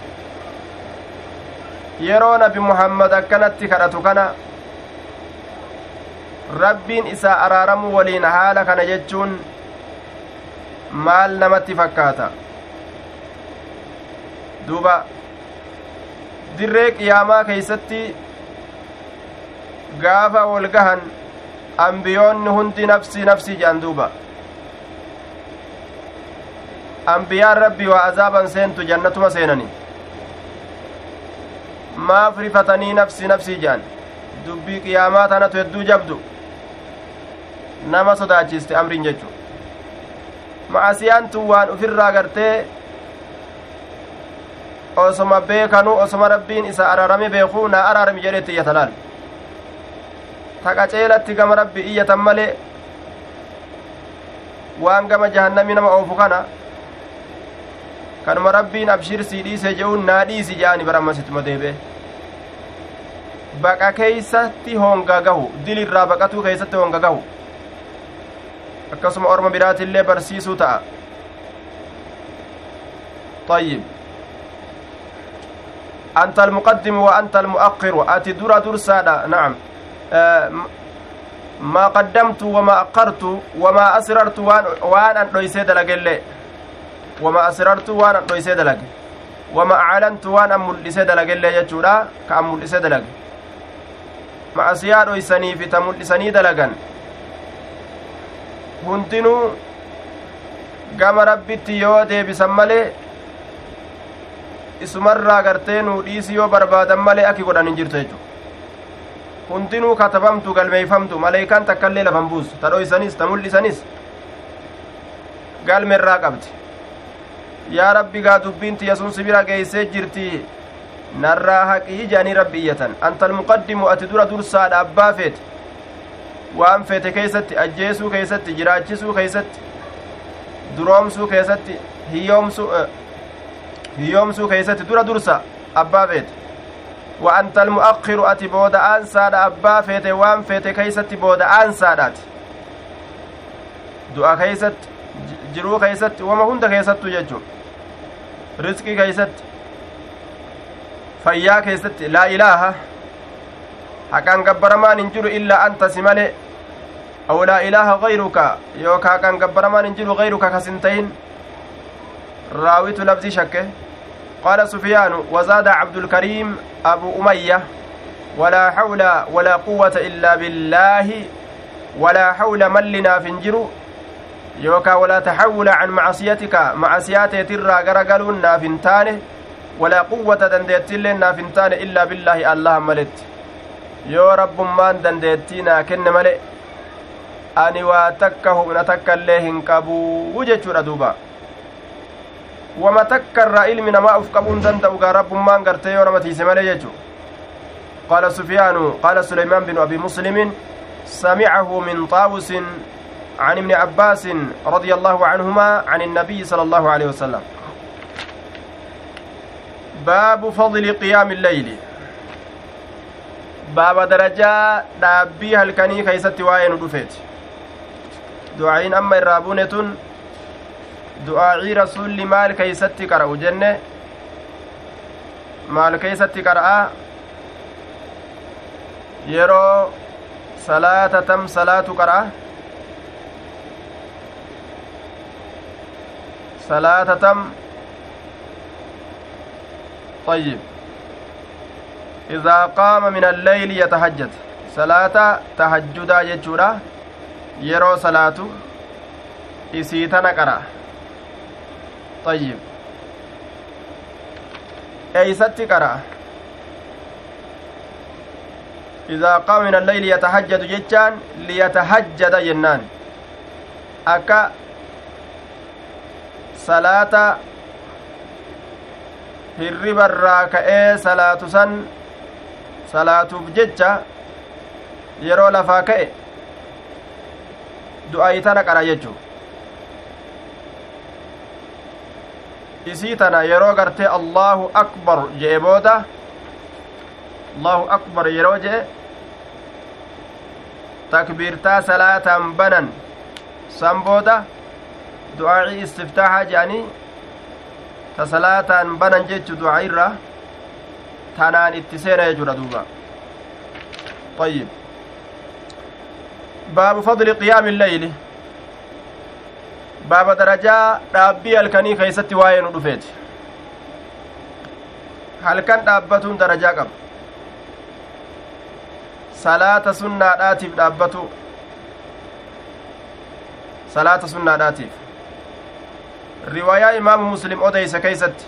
yeroo nabi muhammad akkanatti kadhatu kana rabbiin isaa araaramu waliin haala kana jechuun maal namatti fakkaata duuba dirree qiyaamaa keeysatti gaafa wol gahan ambiyoonni hundi nafsii nafsii jedhan duuba ambiyaan rabbii waa azaaban seentu jannatuma seenani maaf rifatanii nafsi nafsii jedhan dubbii qiyaamaa tanatu hedduu jabdu nama sodaachiste amriin jechu ma'asiyaan waan ufirraa gartee osoma beekanuu osoma rabbiin isa araarame beekuu naa araarami jedhetti iyyatalaal taqaceelatti gama rabbi iyyatan malee waan gama jahannami nama oofu kana kanuma rabbiin abshir sii dhiise je'uun naa dhiisi je'ani barammasittuma deebi'e baqa keeysatti honga gahu dilirraa baqatuu keeysatti honga gahu akkasuma orma biraatillee barsiisuu ta'a طيب أنت المقدم وأنت المؤخر. أتي درا درسادا نعم. آه ما قدمت وما أقرت وما أسررت وان وان أن دويسيد لك وما أسررت وان أن دويسيد لك وما أعلنت وان أن ملسيد لك يجورا لك macasiyaa dhoysanii fi ta mul'isanii dalagan hundinuu gama rabbitti yoo deebisan malee isumarraa gartee nuu dhiisi yoo barbaadan malee aki godhan hin jirtu jechu hundinuu katabamtu galmeeyfamtu maleeykaan takka illee lafan buusu ta dhoysanis ta mul'isanis galmeirraa qabdi. Yaa rabbi gaa dubbiin tiyya sun sibira geeysee jirti narraa haqii jedhanii rabbi iyyatan anta almuqaddimu ati dura dursaadha abbaa feete. Waan feete keeysatti ajjeesuu keeysatti jiraachisuu keeysatti duroomsuu keessatti hiyyoomsuu hiyyoomsuu keeysatti dura dursa abbaa feete wa anta almu'akkiru ati booda aansaadha abbaa feete waan feete keeysatti booda aansaadhaati du'a keeysatti jiruu keeysatti wama hunda keessattu jechuun rizqii keeysatti fayyaa keessatti laa ilaaha haqaan gabbaramaan hin jiru illaa anta si male aw laa ilaaha gayruka yookaa haqaan gabbaramaan hin jiru gayruka kasin tahin raawitu labzii shakke قال سفيان وزاد عبد الكريم أبو أمية ولا حول ولا قوة إلا بالله ولا حول من لنا فنجر يوكا ولا تحول عن معصيتك معصياتي ترى غرقلون نافنتانه dandeettiillee naaf hin taane illaa billaahi allaha maletti yoo rabbummaan dandeettii naa kenne male ani waa takka humna takka illee hin wama takka irraa ilmi namaa uf qabuun danda'u gaa rabbummaan gartee yoo nama tiise malee jechu قال سفيان قال سليمان بن أبي مسلم سمعه من طاوس عن ابن عباس رضي الله عنهما عن النبي صلى الله عليه وسلم baabu fadli qiyaami illeyli baaba darajaa dhaabbii halkanii keeysatti waa'ee nu dhufeeti du'aa'iin amma du'aa'ii rasuulli maal keeysatti qara'u jenne maal keeysatti qara'a yeroo salaata tam salaatu qara'a salaata tam طيب idaa qaama min alleyli yatahajjad salaata tahajjudaa jechuudha yeroo salaatu isii tana qara ayyib eeysatti qara idaa qaama min alleyli yatahajjadu jechaan liyatahajjada jennaan akka salaata hirribarraa ka'ee salaatu san salaatuuf jecha yeroo lafaa ka'e du'ayi tana qara jechuu isii tana yeroo gartee allahu akbar je'e booda allahu akbar yeroo je'e takbiirtaa salaataan banan san booda du'aa'ii istiftaahaa je'anii ta salaataan banan jechu du'aa irra tanaan itti seena jechuudha duuba طيب باب فضل قيام الليل baaba darajaa dhaabbii halkanii keeysatti waa'ee nu dhufeeti halkan dhaabbatuun darajaa qaba salaata sunnaadhaatiif dhaabbatu salaata sunnaadhaatiif riwaayaa imaamu muslim odeysa keeysatti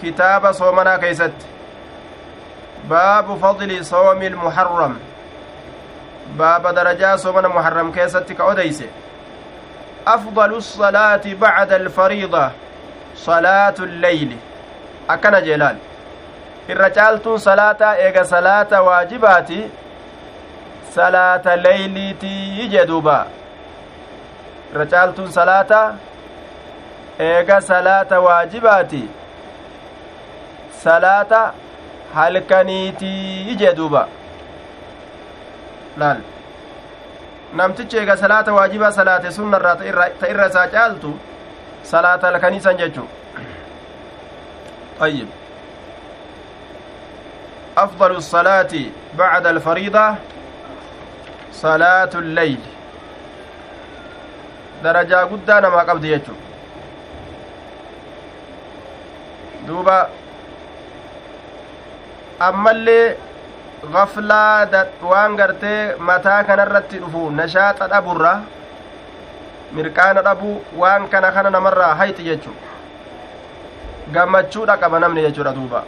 kitaaba soomanaa keeysatti baabu fadli soomi ilmuharram baaba darajaa soomana muharram keessatti ka odeyse أفضل الصلاة بعد الفريضة صلاة الليل. أكن جلال الرجالتون صلاة إيغا صلاة واجباتي صلاة ليليتي يجدوبا. الرجالتون صلاة إيغا صلاة واجباتي صلاة halkaniitii ijee duuba laal namtichi eega salaata waajibaa salaate sunnarraa ta irra isaa caaltu salaata halkaniisan jechuu طيب أفضل الصلاة بعد الفريضة صلاة الليل درجة قدانا ما قبض يجو دوبا اللي gaflaa waan gartee mataa kanarratti dhufu nashaaxa dhaburra mirqaana dhabu waan kana kana namarraa hayti jechu gammachuudha qaba namni jechuudha duuba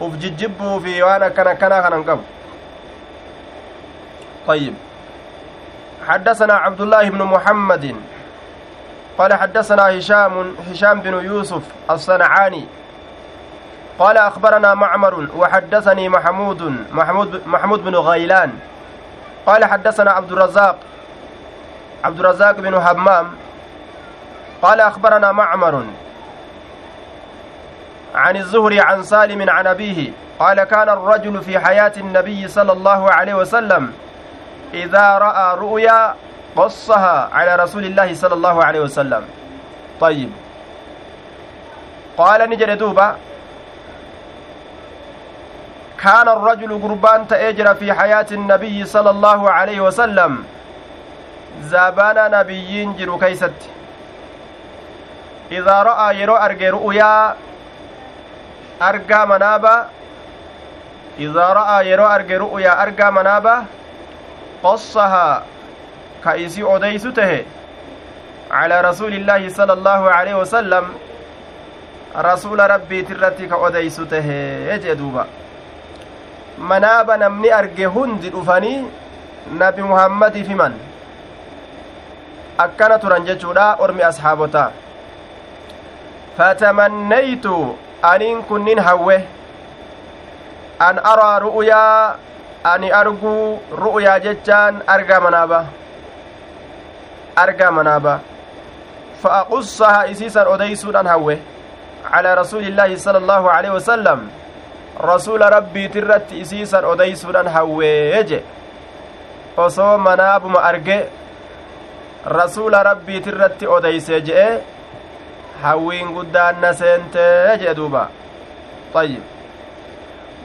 uf jijjibbuu fi waan akkana akkanaa kanan qabu طيب حدثنا عبد الله بن محمد قال حدثنا هشام هشام بن يوسف الصنعاني قال أخبرنا معمر وحدثني محمود محمود محمود بن غيلان. قال حدثنا عبد الرزاق عبد الرزاق بن همام. قال أخبرنا معمر عن الزهري عن سالم عن أبيه قال كان الرجل في حياة النبي صلى الله عليه وسلم إذا رأى رؤيا قصها على رسول الله صلى الله عليه وسلم. طيب. قال نجد دوبا كان الرجل قربان تأجر في حياة النبي صلى الله عليه وسلم. زابانا نبيين جرو كيست. إذا رأى يرو أرجي رؤيا أرجى منابا. إذا رأى يرو أرجي رؤيا أرجى منابا. قصها كأيسي أوديسته على رسول الله صلى الله عليه وسلم رسول ربي ترتي كأوديسته يجي دوبا. Manaaba namni arge hundi dhufanii nabi muhammadiif himan akkana turan jechuudha ormi ashaabotaa fatamannaytu aniin kunnin hawwe an araa ru'uyaa ani arguu ru'uyaa jechaan argaa manaaba argaa manaaba fa aqussaha isiisan odeysuudhan hawwe calaa rasuuli illaahi sala allaahu aleyhi wasalam rasuula rabbiitirratti isiisan odeysuudhan hawwee je osoo manaabuma arge rasuula rabbiitirratti odeyse je'e hawwiin guddaan na seentee jedhe duuba ayyib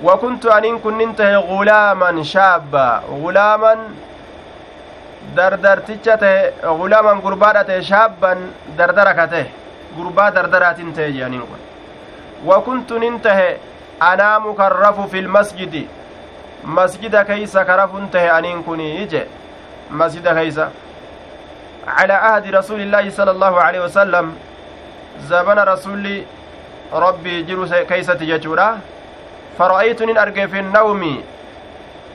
وكنت أنين كننته غلاما شابا غلاما dardarticha gulaaman gurbaadha ta'e shaabban dardara ka ta'e gurbaa dardaratin ta'e jedhaniin kun wakuntu nin tahe rafu fi lmasjidi masjida keeysa ka rafun tahe aniin kunii je masjida keeysa على عهد رسول الله صلى الله عليه وسلم زمن رسول ربي جرو كيست ججورا فرأيتني أرجع في النوم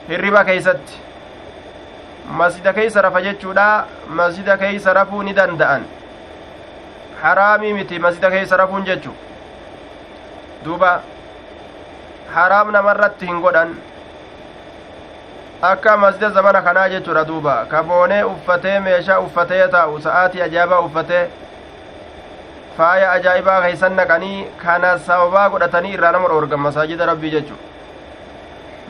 keeysatti masjida keeysa rafa jechuudha masjida keeysa rafuu ni danda'an haraamii miti masjida keeysa rafuun jechu duuba haraam namarratti hin godhan akka masjida zamana kanaa jechuudha duuba kaboonee uffatee meeshaa uffatee taa'u sa'aatii ajaa'ibaa uffatee faaya ajaa'ibaa keeysan naqanii kana sababaa godhatanii irraa nama dhoorgan masaajida rabbii jechu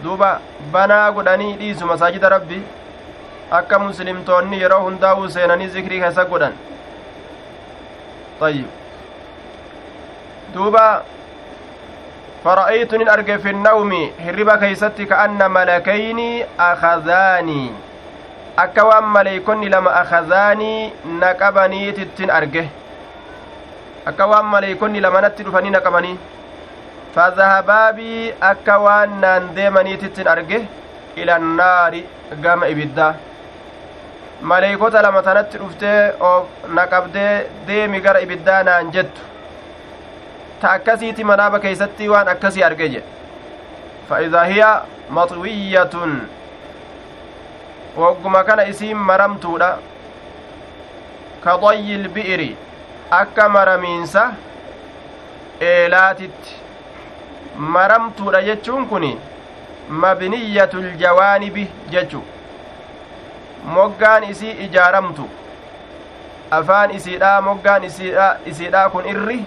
duuba banaa godhanii dhiisu masaajida rabbi akka muslimtoonni yeroo hundaa'uu seenanii zikrii keessa godhan طيب دوبا فرأيت إن أرجع في النوم هربا كيستي كأن ملكين أخذاني maleeykonni lama akazaanii naqabaniitittin arge akka waan maleeykonni lamanatti dhufanii naqabanii fadhahabaabii akka waan naan deemaniitittin arge ilannaari gama ibiddaa maleeykota lama tanatti dhuftee of naqabdee deemi gara ibiddaa naan jettu ta akkasiiti manaaba keeysatti waan akkasii arge jedhe فإذا هي مطوية wogguma kana isiin maramtuudha kadayyi ilbi'iri akka maramiinsa eelaatitti maramtuudha jechuun kun mabniyyatul jawaanibi jechu moggaan isii ijaaramtu afaan isiidhaa moggaan isiidhaa kun irri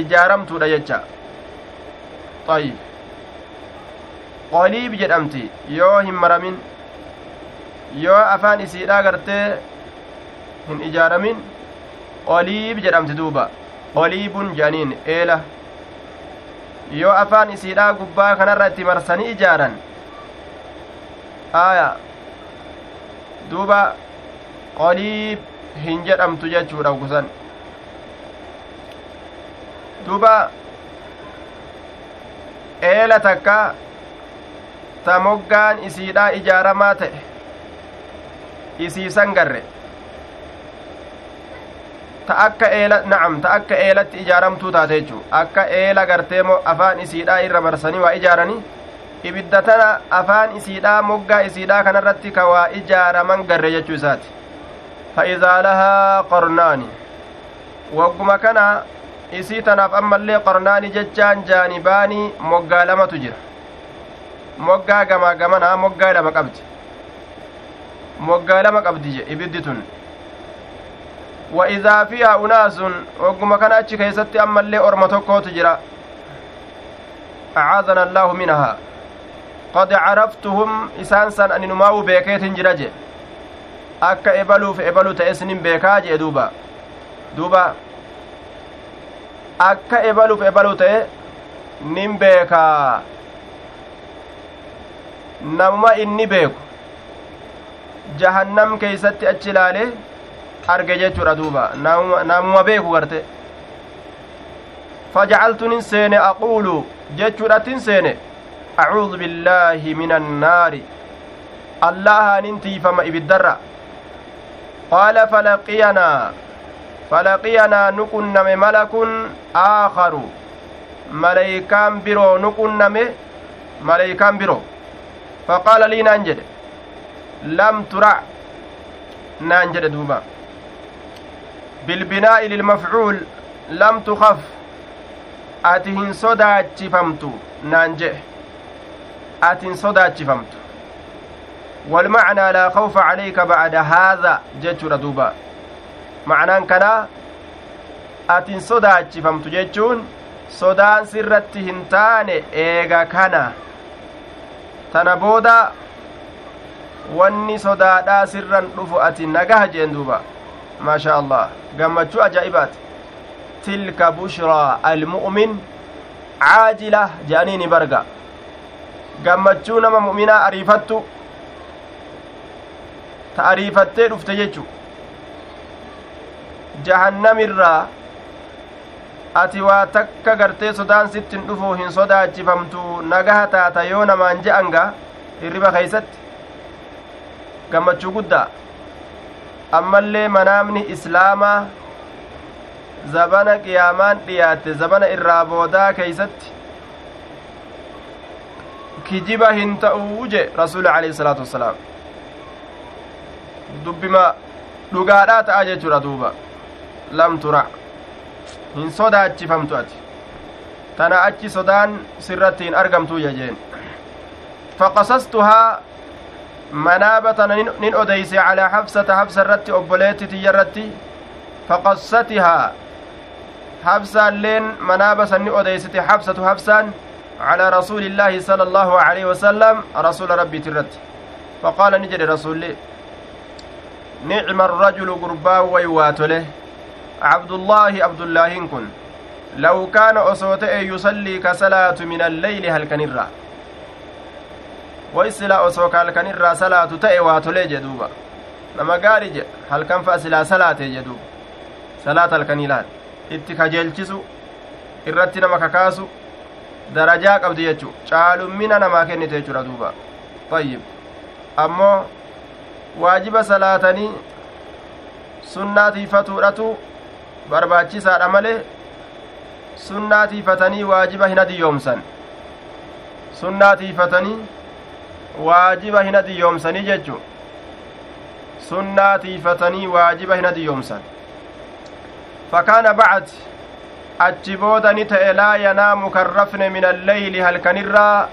ijaaramtuudha jecha ayyib qoliib jedhamti yoo hin maramin yoo afaan isiidhaa gartee hin ijaaramin qoliib jedhamti duuba qoliibun jedhaniin eela yoo afaan isiidhaa gubbaa kanarra itti marsanii ijaaran aya. Duuba qoliib hin jedhamtu jechuudha gusan duuba eela takka ta moggaan isiidhaa ijaaramaa ta'e isiisan garre ta akka eela na'am ta akka eelatti ijaaramtuu taate jechuu akka eela garteemo afaan isiidhaa irra marsanii waa ijaaranii ibidda tana afaan isiidhaa moggaa isiidhaa kanarratti ka waa ijaaraman garre jechuu isaati lahaa qornaani wagguma kana isii tanaaf ammallee qornaani jechaan jaanibaanii moggaa lamatu jira moggaa gamaa gamanaa moggaa lama qabdi moggaa lama qabdi je ibiddi tun wa idaa fiihaa unaasun ogguma kana achi keessatti ammallee orma tokkootu jira acaadana allaahu minahaa qad caraftuhum isaan san ani numaa'uu beekeetin jira je akka ebaluuf ebalu ta'es nin beekaa jee duuba duuba akka ebaluuf ebalu ta'e nin beekaa. Namuma inni beeku. Jahannam keeysatti achi ilaale arge jechuudha duuba. Namuma beeku garte. Fajacaltunin seene aquulu jechuudhatin seene. Acuudu billaahi min annaari allahaanin tiifama ibiddarra. Qaala falaqiyanaa falaqiyanaa nuqunname malakun aakaru maleykaan biroo nuqunname maleykaan biroo faqaala lii naan jedhe lam tura naan jedhe duuba bilbinaa'i lilmafcuul lam tukaf ati hin sodaachifamtu naan jedhe ati hin sodaachifamtu والمعنى لا خوف عليك بعد هذا جتشورا دوبا معنى كنا أتن صدا فمت جتشون صدان سرت هنتان إيغا كنا تنبودا wanni sodaadhaa sirran dhufu ati nagaha jeen duuba maashaa allah gammachuu ajaa'ibaati tilka bushraa almu'min caajila je'anii ni barga gammachuu nama mu'minaa ariifattu ta ariifattee dhufte jechu jahannamirraa ati waa takka gartee sodaan sittin dhufu hin sodaachifamtu nagaha taata yoo namaan je'anga hirriba keeysatti gammachuu guddaa ammallee manaamni islaamaa zabana qiyaamaan dhiyaatte zabana irraa boodaa keeysatti kijiba hin ta'uu je rasuuli alayhi salaatu wassalaam dubbima dhugaadhaa ta'a jechuudha duuba lam tura hin sodaachifamtu ati tana achi sodaan sirratti hin argamtu jejeen faqasastuhaa manaaba tana nin odeyse calaa habsata habsa irratti obboleetti tiyya irratti faqassatihaa habsaalleen manaaba sanni odeysite habsatu habsaan على رسول الله صلى الله عليه وسلم رسول ربي ترت فقال نجد رسول لي نعم الرجل قربا ويواتله عبد الله عبد الله كن لو كان أصوت يصلي كصلاة من الليل هل كنرا وإسلا أصوك هل كنرا صلاة تأي واتله جدوبا je halkan fa'a silaa salaate jedhu salaata halkaniilaan itti kajeelchisu irratti nama kakaasu darajaa qabdi jechu caalummina namaa kennite jechuudha duuba ayyib ammoo waajiba salaatanii sunnaa tiifatuudhatu barbaachisaadha malee sunnaa tiifatanii waajiba hin adiyyoomsan sunnaa tiifatanii waajiba hin adiyyoomsanii jechu sunnaa tiifatanii waajiba hin adiyyoomsan fakaana bacd achi booda ni ta'e laa yanaamu kan rafne min alleyli halkanirraa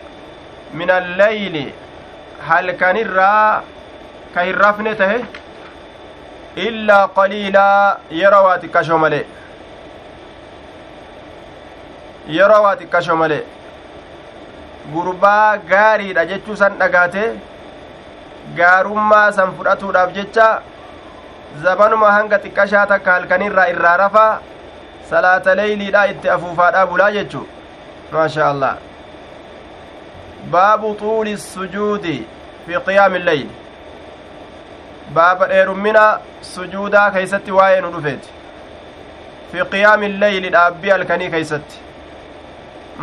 min alleyli halkanirraa ka hin rafne tahe illaa qaliilaa yeroo waa xiqqasho male yeroo waa xiqqasho male gurbaa gaariidha jechuu san dhagaate gaarummaa san fudhatuudhaaf jecha zabanuma hanga xiqqashaa takka halkanirraa irraa rafaa salaata leeyliidha itti afuufaadha bulaa jechu maasha allah baabu xuuli sujuudi fi qiyaami illeyl baaba dheerummina sujuudaa keeysatti waa'ee nu dhufeeti fi qiyaami illeyli dhaabbii halkanii keeysatti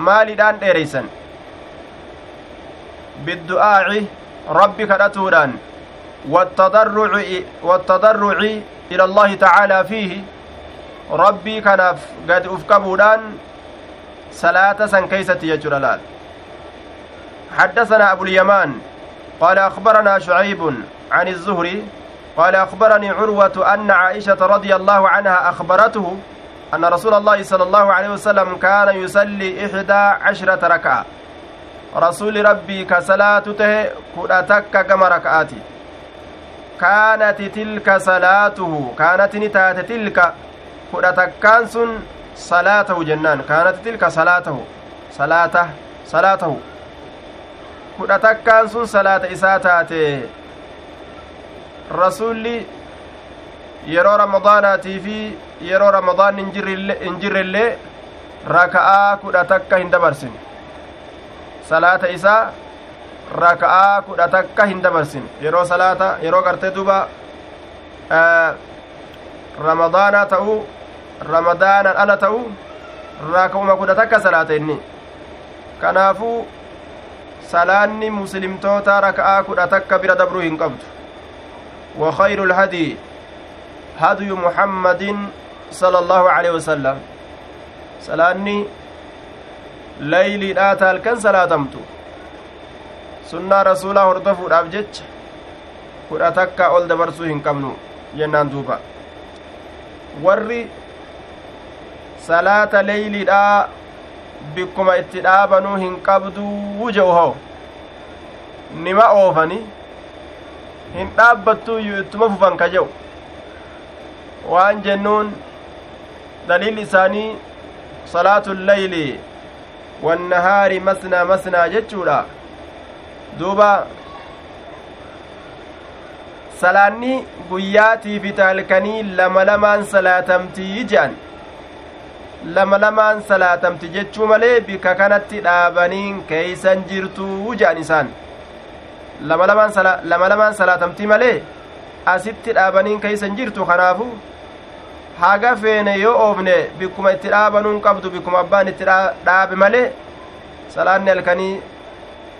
maaliidhaan dheereysan biddu'aaci rabbi kadhatuudhaan wattadarruci ila allahi tacaalaa fiihi rabbii kanaaf gadi uf qabuudhaan salaata san keeysatti jechuudha laal حدثنا أبو اليمان قال أخبرنا شعيب عن الزهري قال أخبرني عروة أن عائشة رضي الله عنها أخبرته أن رسول الله صلى الله عليه وسلم كان يصلي إحدى عشرة ركعة. رسول ربي كصلاته كرتك كما ركعاتي. كانت تلك صلاته كانت نتات تلك kudha takkaan sun salaatahu jennaan kaanati tilka salaatahu salaata salaatahu kudha takkaan sun rasulli yeroo ramadaanaatii fi yeroo ramadaan hin jirrellee raka'aa kudha takka hin dabarsine salaata isaa raka'aa kudha takka hin dabarsine yeroo salaata yeroo gartee duba ramadaanaa ta'uu ramadaanan ala ta'u raaka'uma kudha takka salaata inni kanaafuu salaanni muslimtoota raka'aa kudha takka bira dabruu hin qabdu وخير الهدي هدي محمد صلى الله عليه وسلم. سلاني ليلي داتا الكن سلاتمتو. سنة رسولا هردفو دابجج كدا تكا أول دبرسو هنكمنو. جنان دوبا. warri salaata leeyliidhaa bikkuma itti dhaabanuu hin qabduu je'u hoo nima oofani hin dhaabbattuuyyuu ittuma fufan ka je'u waan jennuun daliil isaanii salaatu lleyli wannahaari masnaa masnaa jechuudha duuba salaanni guyyaatii fi taalkanii lama lamaan salaatamtii je'an lama lamaan salaatamti jechuu malee bika kanatti dhaabaniin keeysan jirtuu je'an isaan lama lamaan salaatamtii malee asitti dhaabaniin keeysan jirtu kanaafu haga feene yoo oofne bikkuma itti dhaabanuun qabdu bikkuma abbaan itti dhaabe malee salaanni halkanii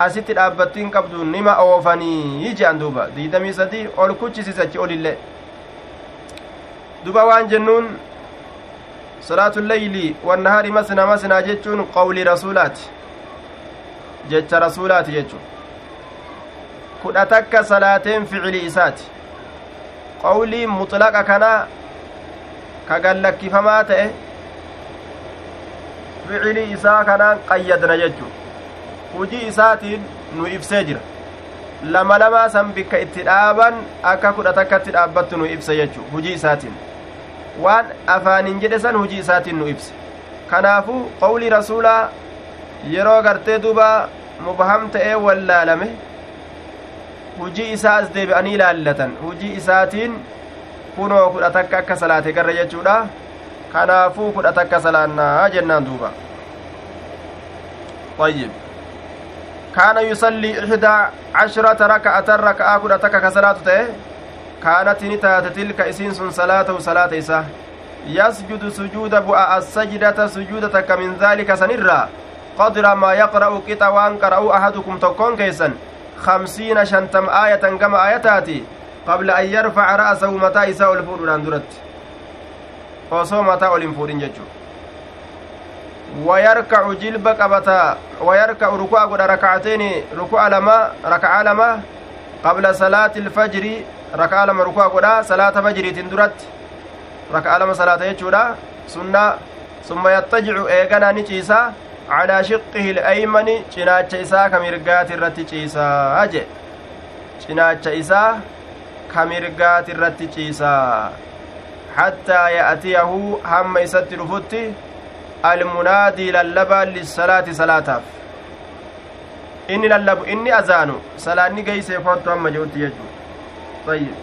asitti dhaabbattiin qabdu nima oofanii jean duuba diidamii sadii ol kuchisisachi olillee duba waan jennuun salaatu leyli wannahaari masna masnaa jechuun qawli rasuulaati jecha rasuulaati jechu kudha takka salaateen ficili isaati. Qawlii muxlaqa kana ka gallakkifamaa ta'e ficilii isaa kanaan qayyadna jechu hujii isaatiin nu ibsee jira. Lama lamaa san bikka itti dhaaban akka kudha takkatti dhaabbattu nu ibse jechu hujii isaatiin. Waan afaaniin jedhe san hujii isaatiin nu ibse kanaafuu qawlii rasuulaa yeroo gartee duba mubaham ta'ee wallaalame hujii isaa as deebi'anii ilaallatan hujii isaatiin kunoo kudha takka akka salaate garra jechuudha. Kanaafuu kudha takka salaannaa jennaan duuba. طيب كان يصلي إحدى عشرة ركعة ركعة كنا تكا كصلاة تيه كانت نتات تلك إسين صلاة صلاة إساه يسجد سجود بؤا السجدة سجودة من ذلك سنرا قدر ما يقرأ كتا وان قرأوا أحدكم تكون كيسا خمسين شنتم آية كما آياتاتي قبل أن يرفع رأسه متى إساء الفور درت osoo mataa ol hin fuudhin jechuu wayarkacu jilba qabata wayarkacu ruku'a godha rakacatayni ruku'a lama raka'a lama qabla salaati ilfajri raka'a lama ruku'a godha salaata fajriitin duratti raka'a lama salaata jechuudha sunna summa yattajicu eeganaa ni ciisa ilaymani cinaacha isaa ka mirgaati irratti ciisaa je cinaacha isaa ka mirgaati irratti ciisaa hattaa ya'tiyahu hamma isatti dhufutti almunaadii lallabaan lissalaati salaataaf inni lallabu inni azaanu salaanni geeysee kottu hamma je'utti jechuu ayyib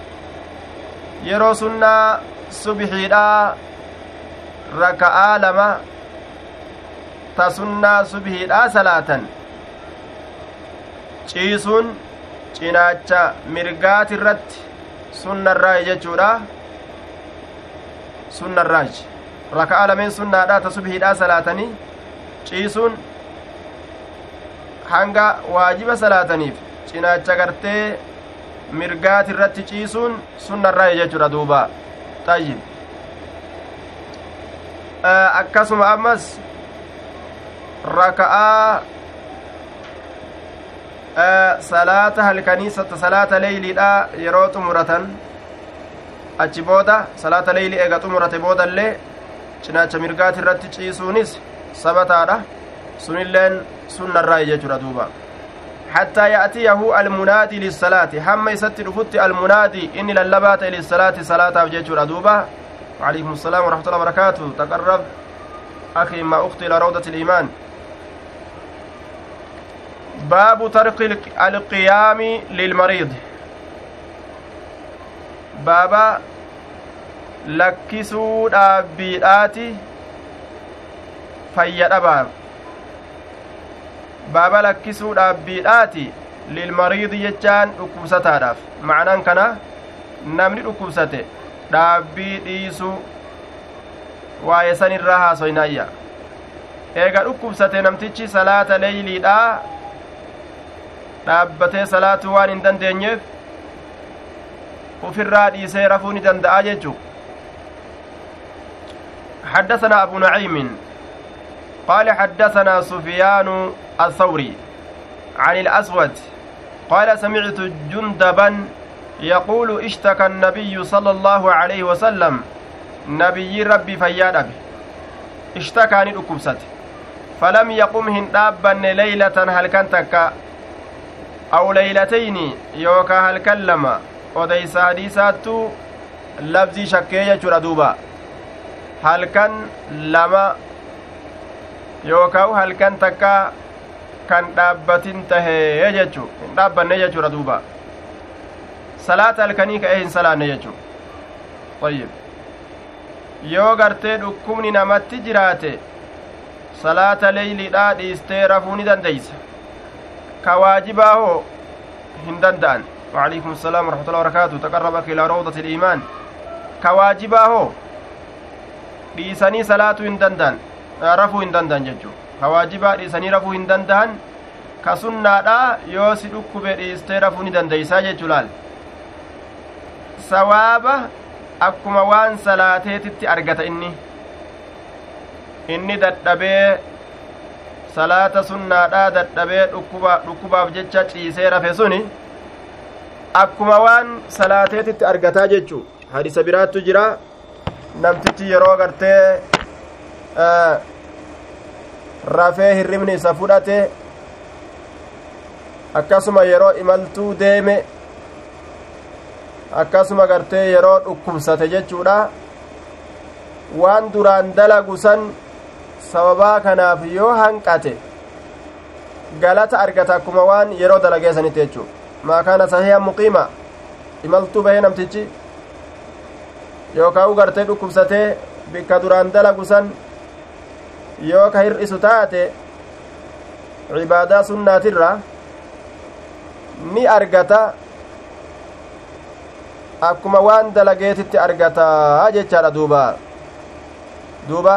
yeroo sunnaa subhiidhaa raka'aa lama ta sunnaa subhiidhaa salaatan. Ciisuun cinaacha mirgaati irratti sunnarraa jechuudha. Sunnarraaji raka'a lameen sunnaadha ta subhiidhaa salaatanii ciisuun hanga waajiba salaataniif cinaacha gartee mirgaati irratti ciisuun sunnarraa jechuudha duuba. Tayyib. Akkasuma ammas raka'aa salaata halkanii salaata leeyliidha yeroo xumuratan achi booda salaata leeyli eega xumurate boodallee cinaacha mirgaati irratti ciisuunis sabataadha sunilleen sunnarraayi jechuudha duuba حتى يأتيه المنادي للصلاة هم يستي رفت المنادي إني للبات للصلاة صلاة أفجيش ردوبة وعليكم السلام ورحمة الله وبركاته تقرب أخي ما أختي إلى روضة الإيمان باب ترك القيام للمريض بابا lakkisuu dhaabbiidhaati fayyadhabaaf baaba lakkisuu dhaabbiidhaati lilmariidi jechaan dhukkubsataadhaaf macnaan kana namni dhukkubsate dhaabbii dhiisuu waa'ee san irraa haasoynaayya eega dhukkubsate namtichi salaata leeyliidhaa dhaabbatee salaatuu waan hin dandeenyeef ufirraa dhiisee rafuu ni danda'a jechuu حدثنا أبو نعيم قال حدثنا سفيان الثوري عن الأسود قال سمعت جندبا يقول اشتكى النبي صلى الله عليه وسلم نبي ربي فياد أبي اشتكى نكبست فلم يقم هندابا ليلة هل كنتك أو ليلتين يوكا هل كلم odeysa hadiisaattu labzii shakkee jechuudha duuba halkan lama yookaan halkan takka kan dhaabbatin tahee jechuu hin dhaabbanne jechuudha duuba salaata halkanii ka'ee hin salaanne jechuu ayyib yoo gartee dhukkubni namatti jiraate salaata leeyliidhaa dhiistee rafuu ni dandeeysa ka waajibaa hoo hin danda'an وعليكم السلام ورحمة الله وبركاته تقربك إلى روضة الإيمان كواجبا هو dhiisanii salaatuu hin danda'an rafuu hin danda'an jechuu ka waajibaa dhiisanii rafuu hin danda'an ka sunnaadha yoo si dhukkube dhiistee rafuu ni dandeeysaa jechuu laal sawaaba akkuma waan salaateetitti argata inni inni dadhabee Salaata sunnaadhaa dadhabee dhukkubaaf jecha ciisee rafe suni akkuma waan salaateetitti argataa jechuu hadisa biraattu jira. Namtichi yeroo gartee rafee hirribni isa fudhate akkasuma yeroo imaltuu deeme akkasuma gartee yeroo dhukkubsate jechuudha. Waan duraan dalagu san sababaa kanaaf yoo hanqate galata argata akkuma waan yeroo dalageessanitti jechuu maa kaana sahihan muqiima imaltuu bahee namtichi yookaa u gartee dhukkubsatee bikka duraan dalagu san yoo ka hir'isu taate cibaadaa sunnaatirra ni argata akkuma waan dalageetitti argataa jechaadha duuba duuba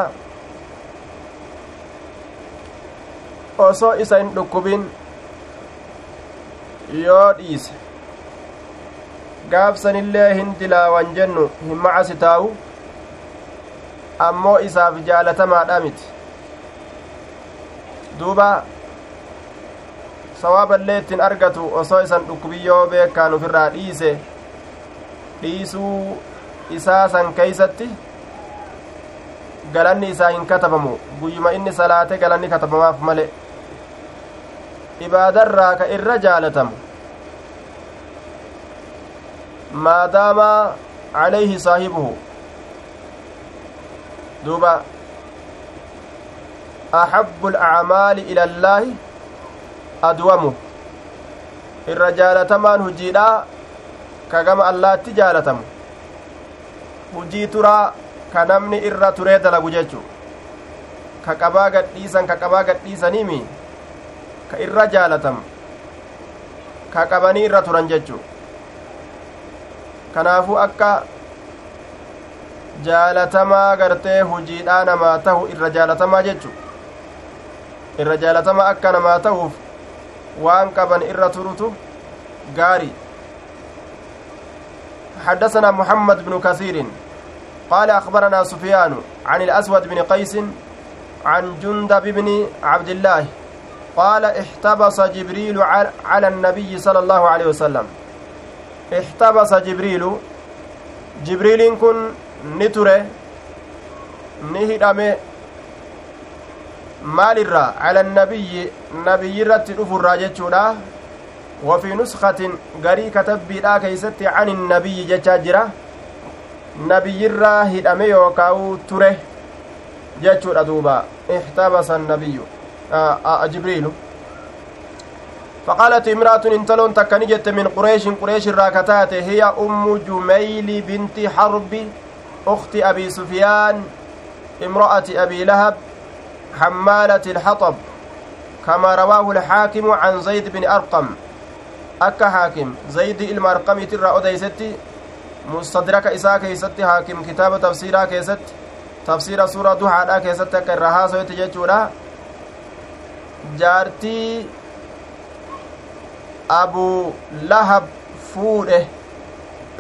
osoo isa hin dhukkubin yoo dhiise gaafsanillee hin dilaawan jennu hin macasi taa'u ammoo isaaf jaalatamaadha miti duuba sawaaballee ittiin argatu osoo isan dhukkubiyyoo beekaan ufirraa dhiise dhiisuu isaa san keeysatti galanni isaa hin katabamu guyyuma inni salaate galanni katabamaaf male ibaadarraa ka irra jaalatamu maadaama calayhi saahibuhu duuba axabbu alacmaali ila allaahi adwamu irra jaalatamaan hujiidha ka gama allaatti jaalatamu hujii turaa ka namni irra turee dalagu jechu ka qabaa gadhiisan ka qabaa gadhiisaniimi ka irra jaalatamu ka qabanii irra turan jechu kanaafuu akka jaalatamaa gartee hujiidhaa namaa tahu irra jaalatamaa jechu irra jaalatamaa akka namaa tahuuf waan qaban irra turutu gaari حدثنا محمد بن كثير قال أخبرنا سفيان عن الأسود بن قيس عن جندب بن عبد الله قال احتبس جبريل على النبي صلى الله عليه وسلم. احتبس جبريل. جبريل كن نتره. نهدمه. maalirraa cala annabiyyi nabiyyi irratti dhufurraa jechuudha وفي نسخة غري كتبيدها كيست عن النبي جتا جرا نبي الراه هدمي يوكاو تره. جتشو دوبا. احتبس آه آه جبريل فقالت امرأة انتلون تكنجت من قريش قريش الراكتات هي أم جميل بنت حرب أخت أبي سفيان امرأة أبي لهب حمالة الحطب كما رواه الحاكم عن زيد بن أرقم haakim zaydi ilma arqamiitirraa odeysetti mustadraka isaa keeysatti haakim kitaaba tafsiiraa keessatti tafsiira suura duhaadhaa keessatti akka irra haasoyete jechuudha jaartii abu lahab fuudhe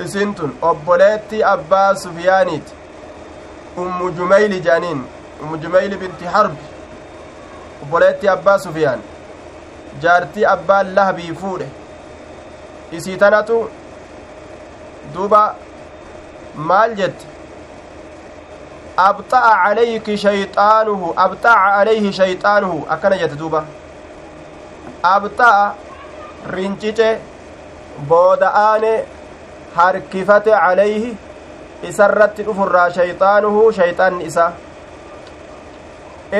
isin tun obboleetti abbaa sufiyaaniiti ummu jumeyli jaaniin ummu jumeyli binti harbi obboleetti abbaa sufiyaan jaartii abbaa lahabii fuudhe isii tanatu duba maal jette abxa'a calayki shayxaanuhu abxa'a calayhi shayxaanuhu akkana jette duuba abxa'a rincice booda'aane harkifate calayhi isarratti dhufurraa shayxaanuhu shayxaanni isa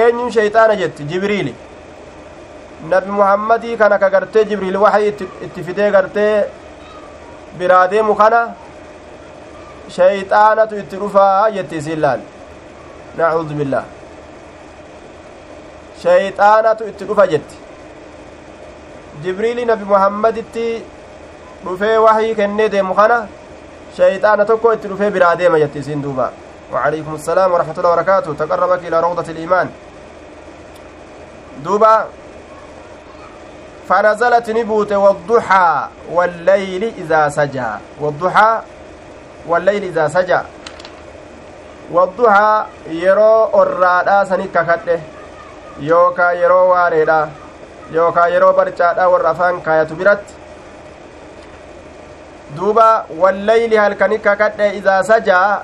eenyun shayxaana jetti jibriili nabi muhammadii kana ka gartee jibriil waxay itti fidee gartee biraa deemu kana shayxaanatu itti dhufaa jetti isiin laal itti dhufa jetti jibriili nabi muhammaditti dhufee waxii kennee deemu kana shayxaana tokko itti dhufee biraa deema jetti isiin duuba وعليكم السلام ورحمة الله وبركاته تقربك إلى روضة الإيمان دوبا فنزلت نبوت والضحى والليل إذا سجى والضحى والليل إذا سجى والضحى يرو الرادة سنك كده يوكا يرو واريدا يوكا يرو برچاadha warra afaan kaayatu biratti duuba wallayli halkani kakadhe idaa sajaa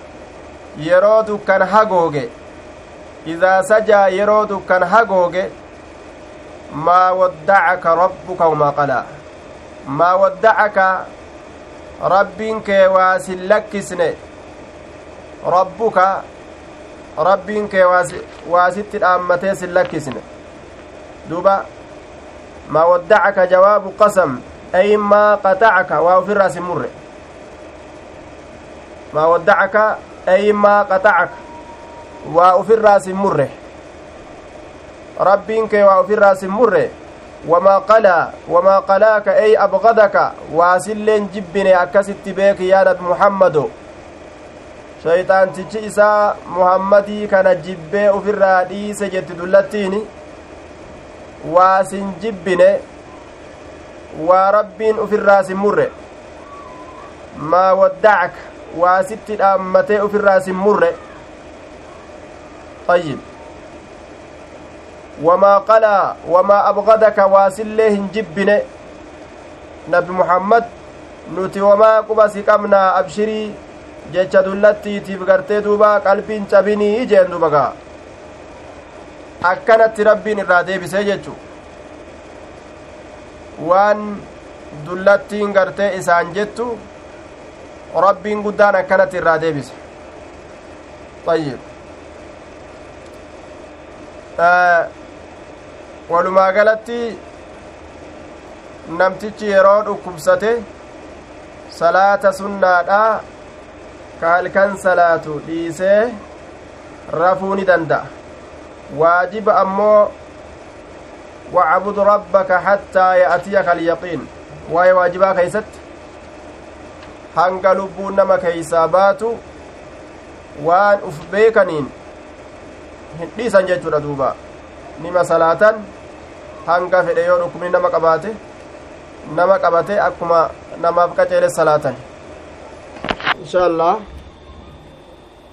yeroo dukkan hagooge idaa sajaa yeroo dukkan hagooge maa waddacaka rabbuka wamaa qalaa maa waddacaka rabbiin kee waa sin lakkisne rabbuka rabbiin kee waa sitti dhaammatee sin lakkisne duuba maa waddacaka jawaabu qasam ay maa qaxacaka waa ufirraa sin murre maa waddacaka ay maa qaxacaka waa ufirraa sin murre rabbiin kee waa ufirraa sin murre wamaa qalaa wamaa qalaaka ay abgadaka waasilleen jibbine akkasitti beeki yaa nabi muhammado shayxaantichi isaa muhammadii kana jibbee ufirraa dhiise jetti dullattiini waasin jibbine waa rabbiin ufirraa sin murre maa waddacaka waa sitti dhaammatee ufirraa sin murre ayyib wamaa qalaa wamaa abgadaka waasillee hin jibbine nabi muhammad nuti wamaa quba si qabnaa abshirii jecha dullattiitiif gartee duuba qalbiin cabinii jeen duba gaa akkanatti rabbiin irraa deebisee jechu waan dullattiin gartee isaan jettu rabbiin guddaan akkanatti irraa deebise ayyib walumaa galatti namtichi yeroo dhukkubsate salaata sunnaadha ka halkan salaatu dhiisee rafuu ni danda'a waajiba ammoo wacbud rabbaka hattaa ya'tiyaka alyaqiin waa'ee waajibaa keeysatti hanga lubbuun nama keeysaa baatu waan uf beekaniin hin dhiisan jechuudha duuba nima salaatan hanga fedhe yoo dhukkubni nama qabaate nama qabate akkuma namaaf qaceele salaatan insha allah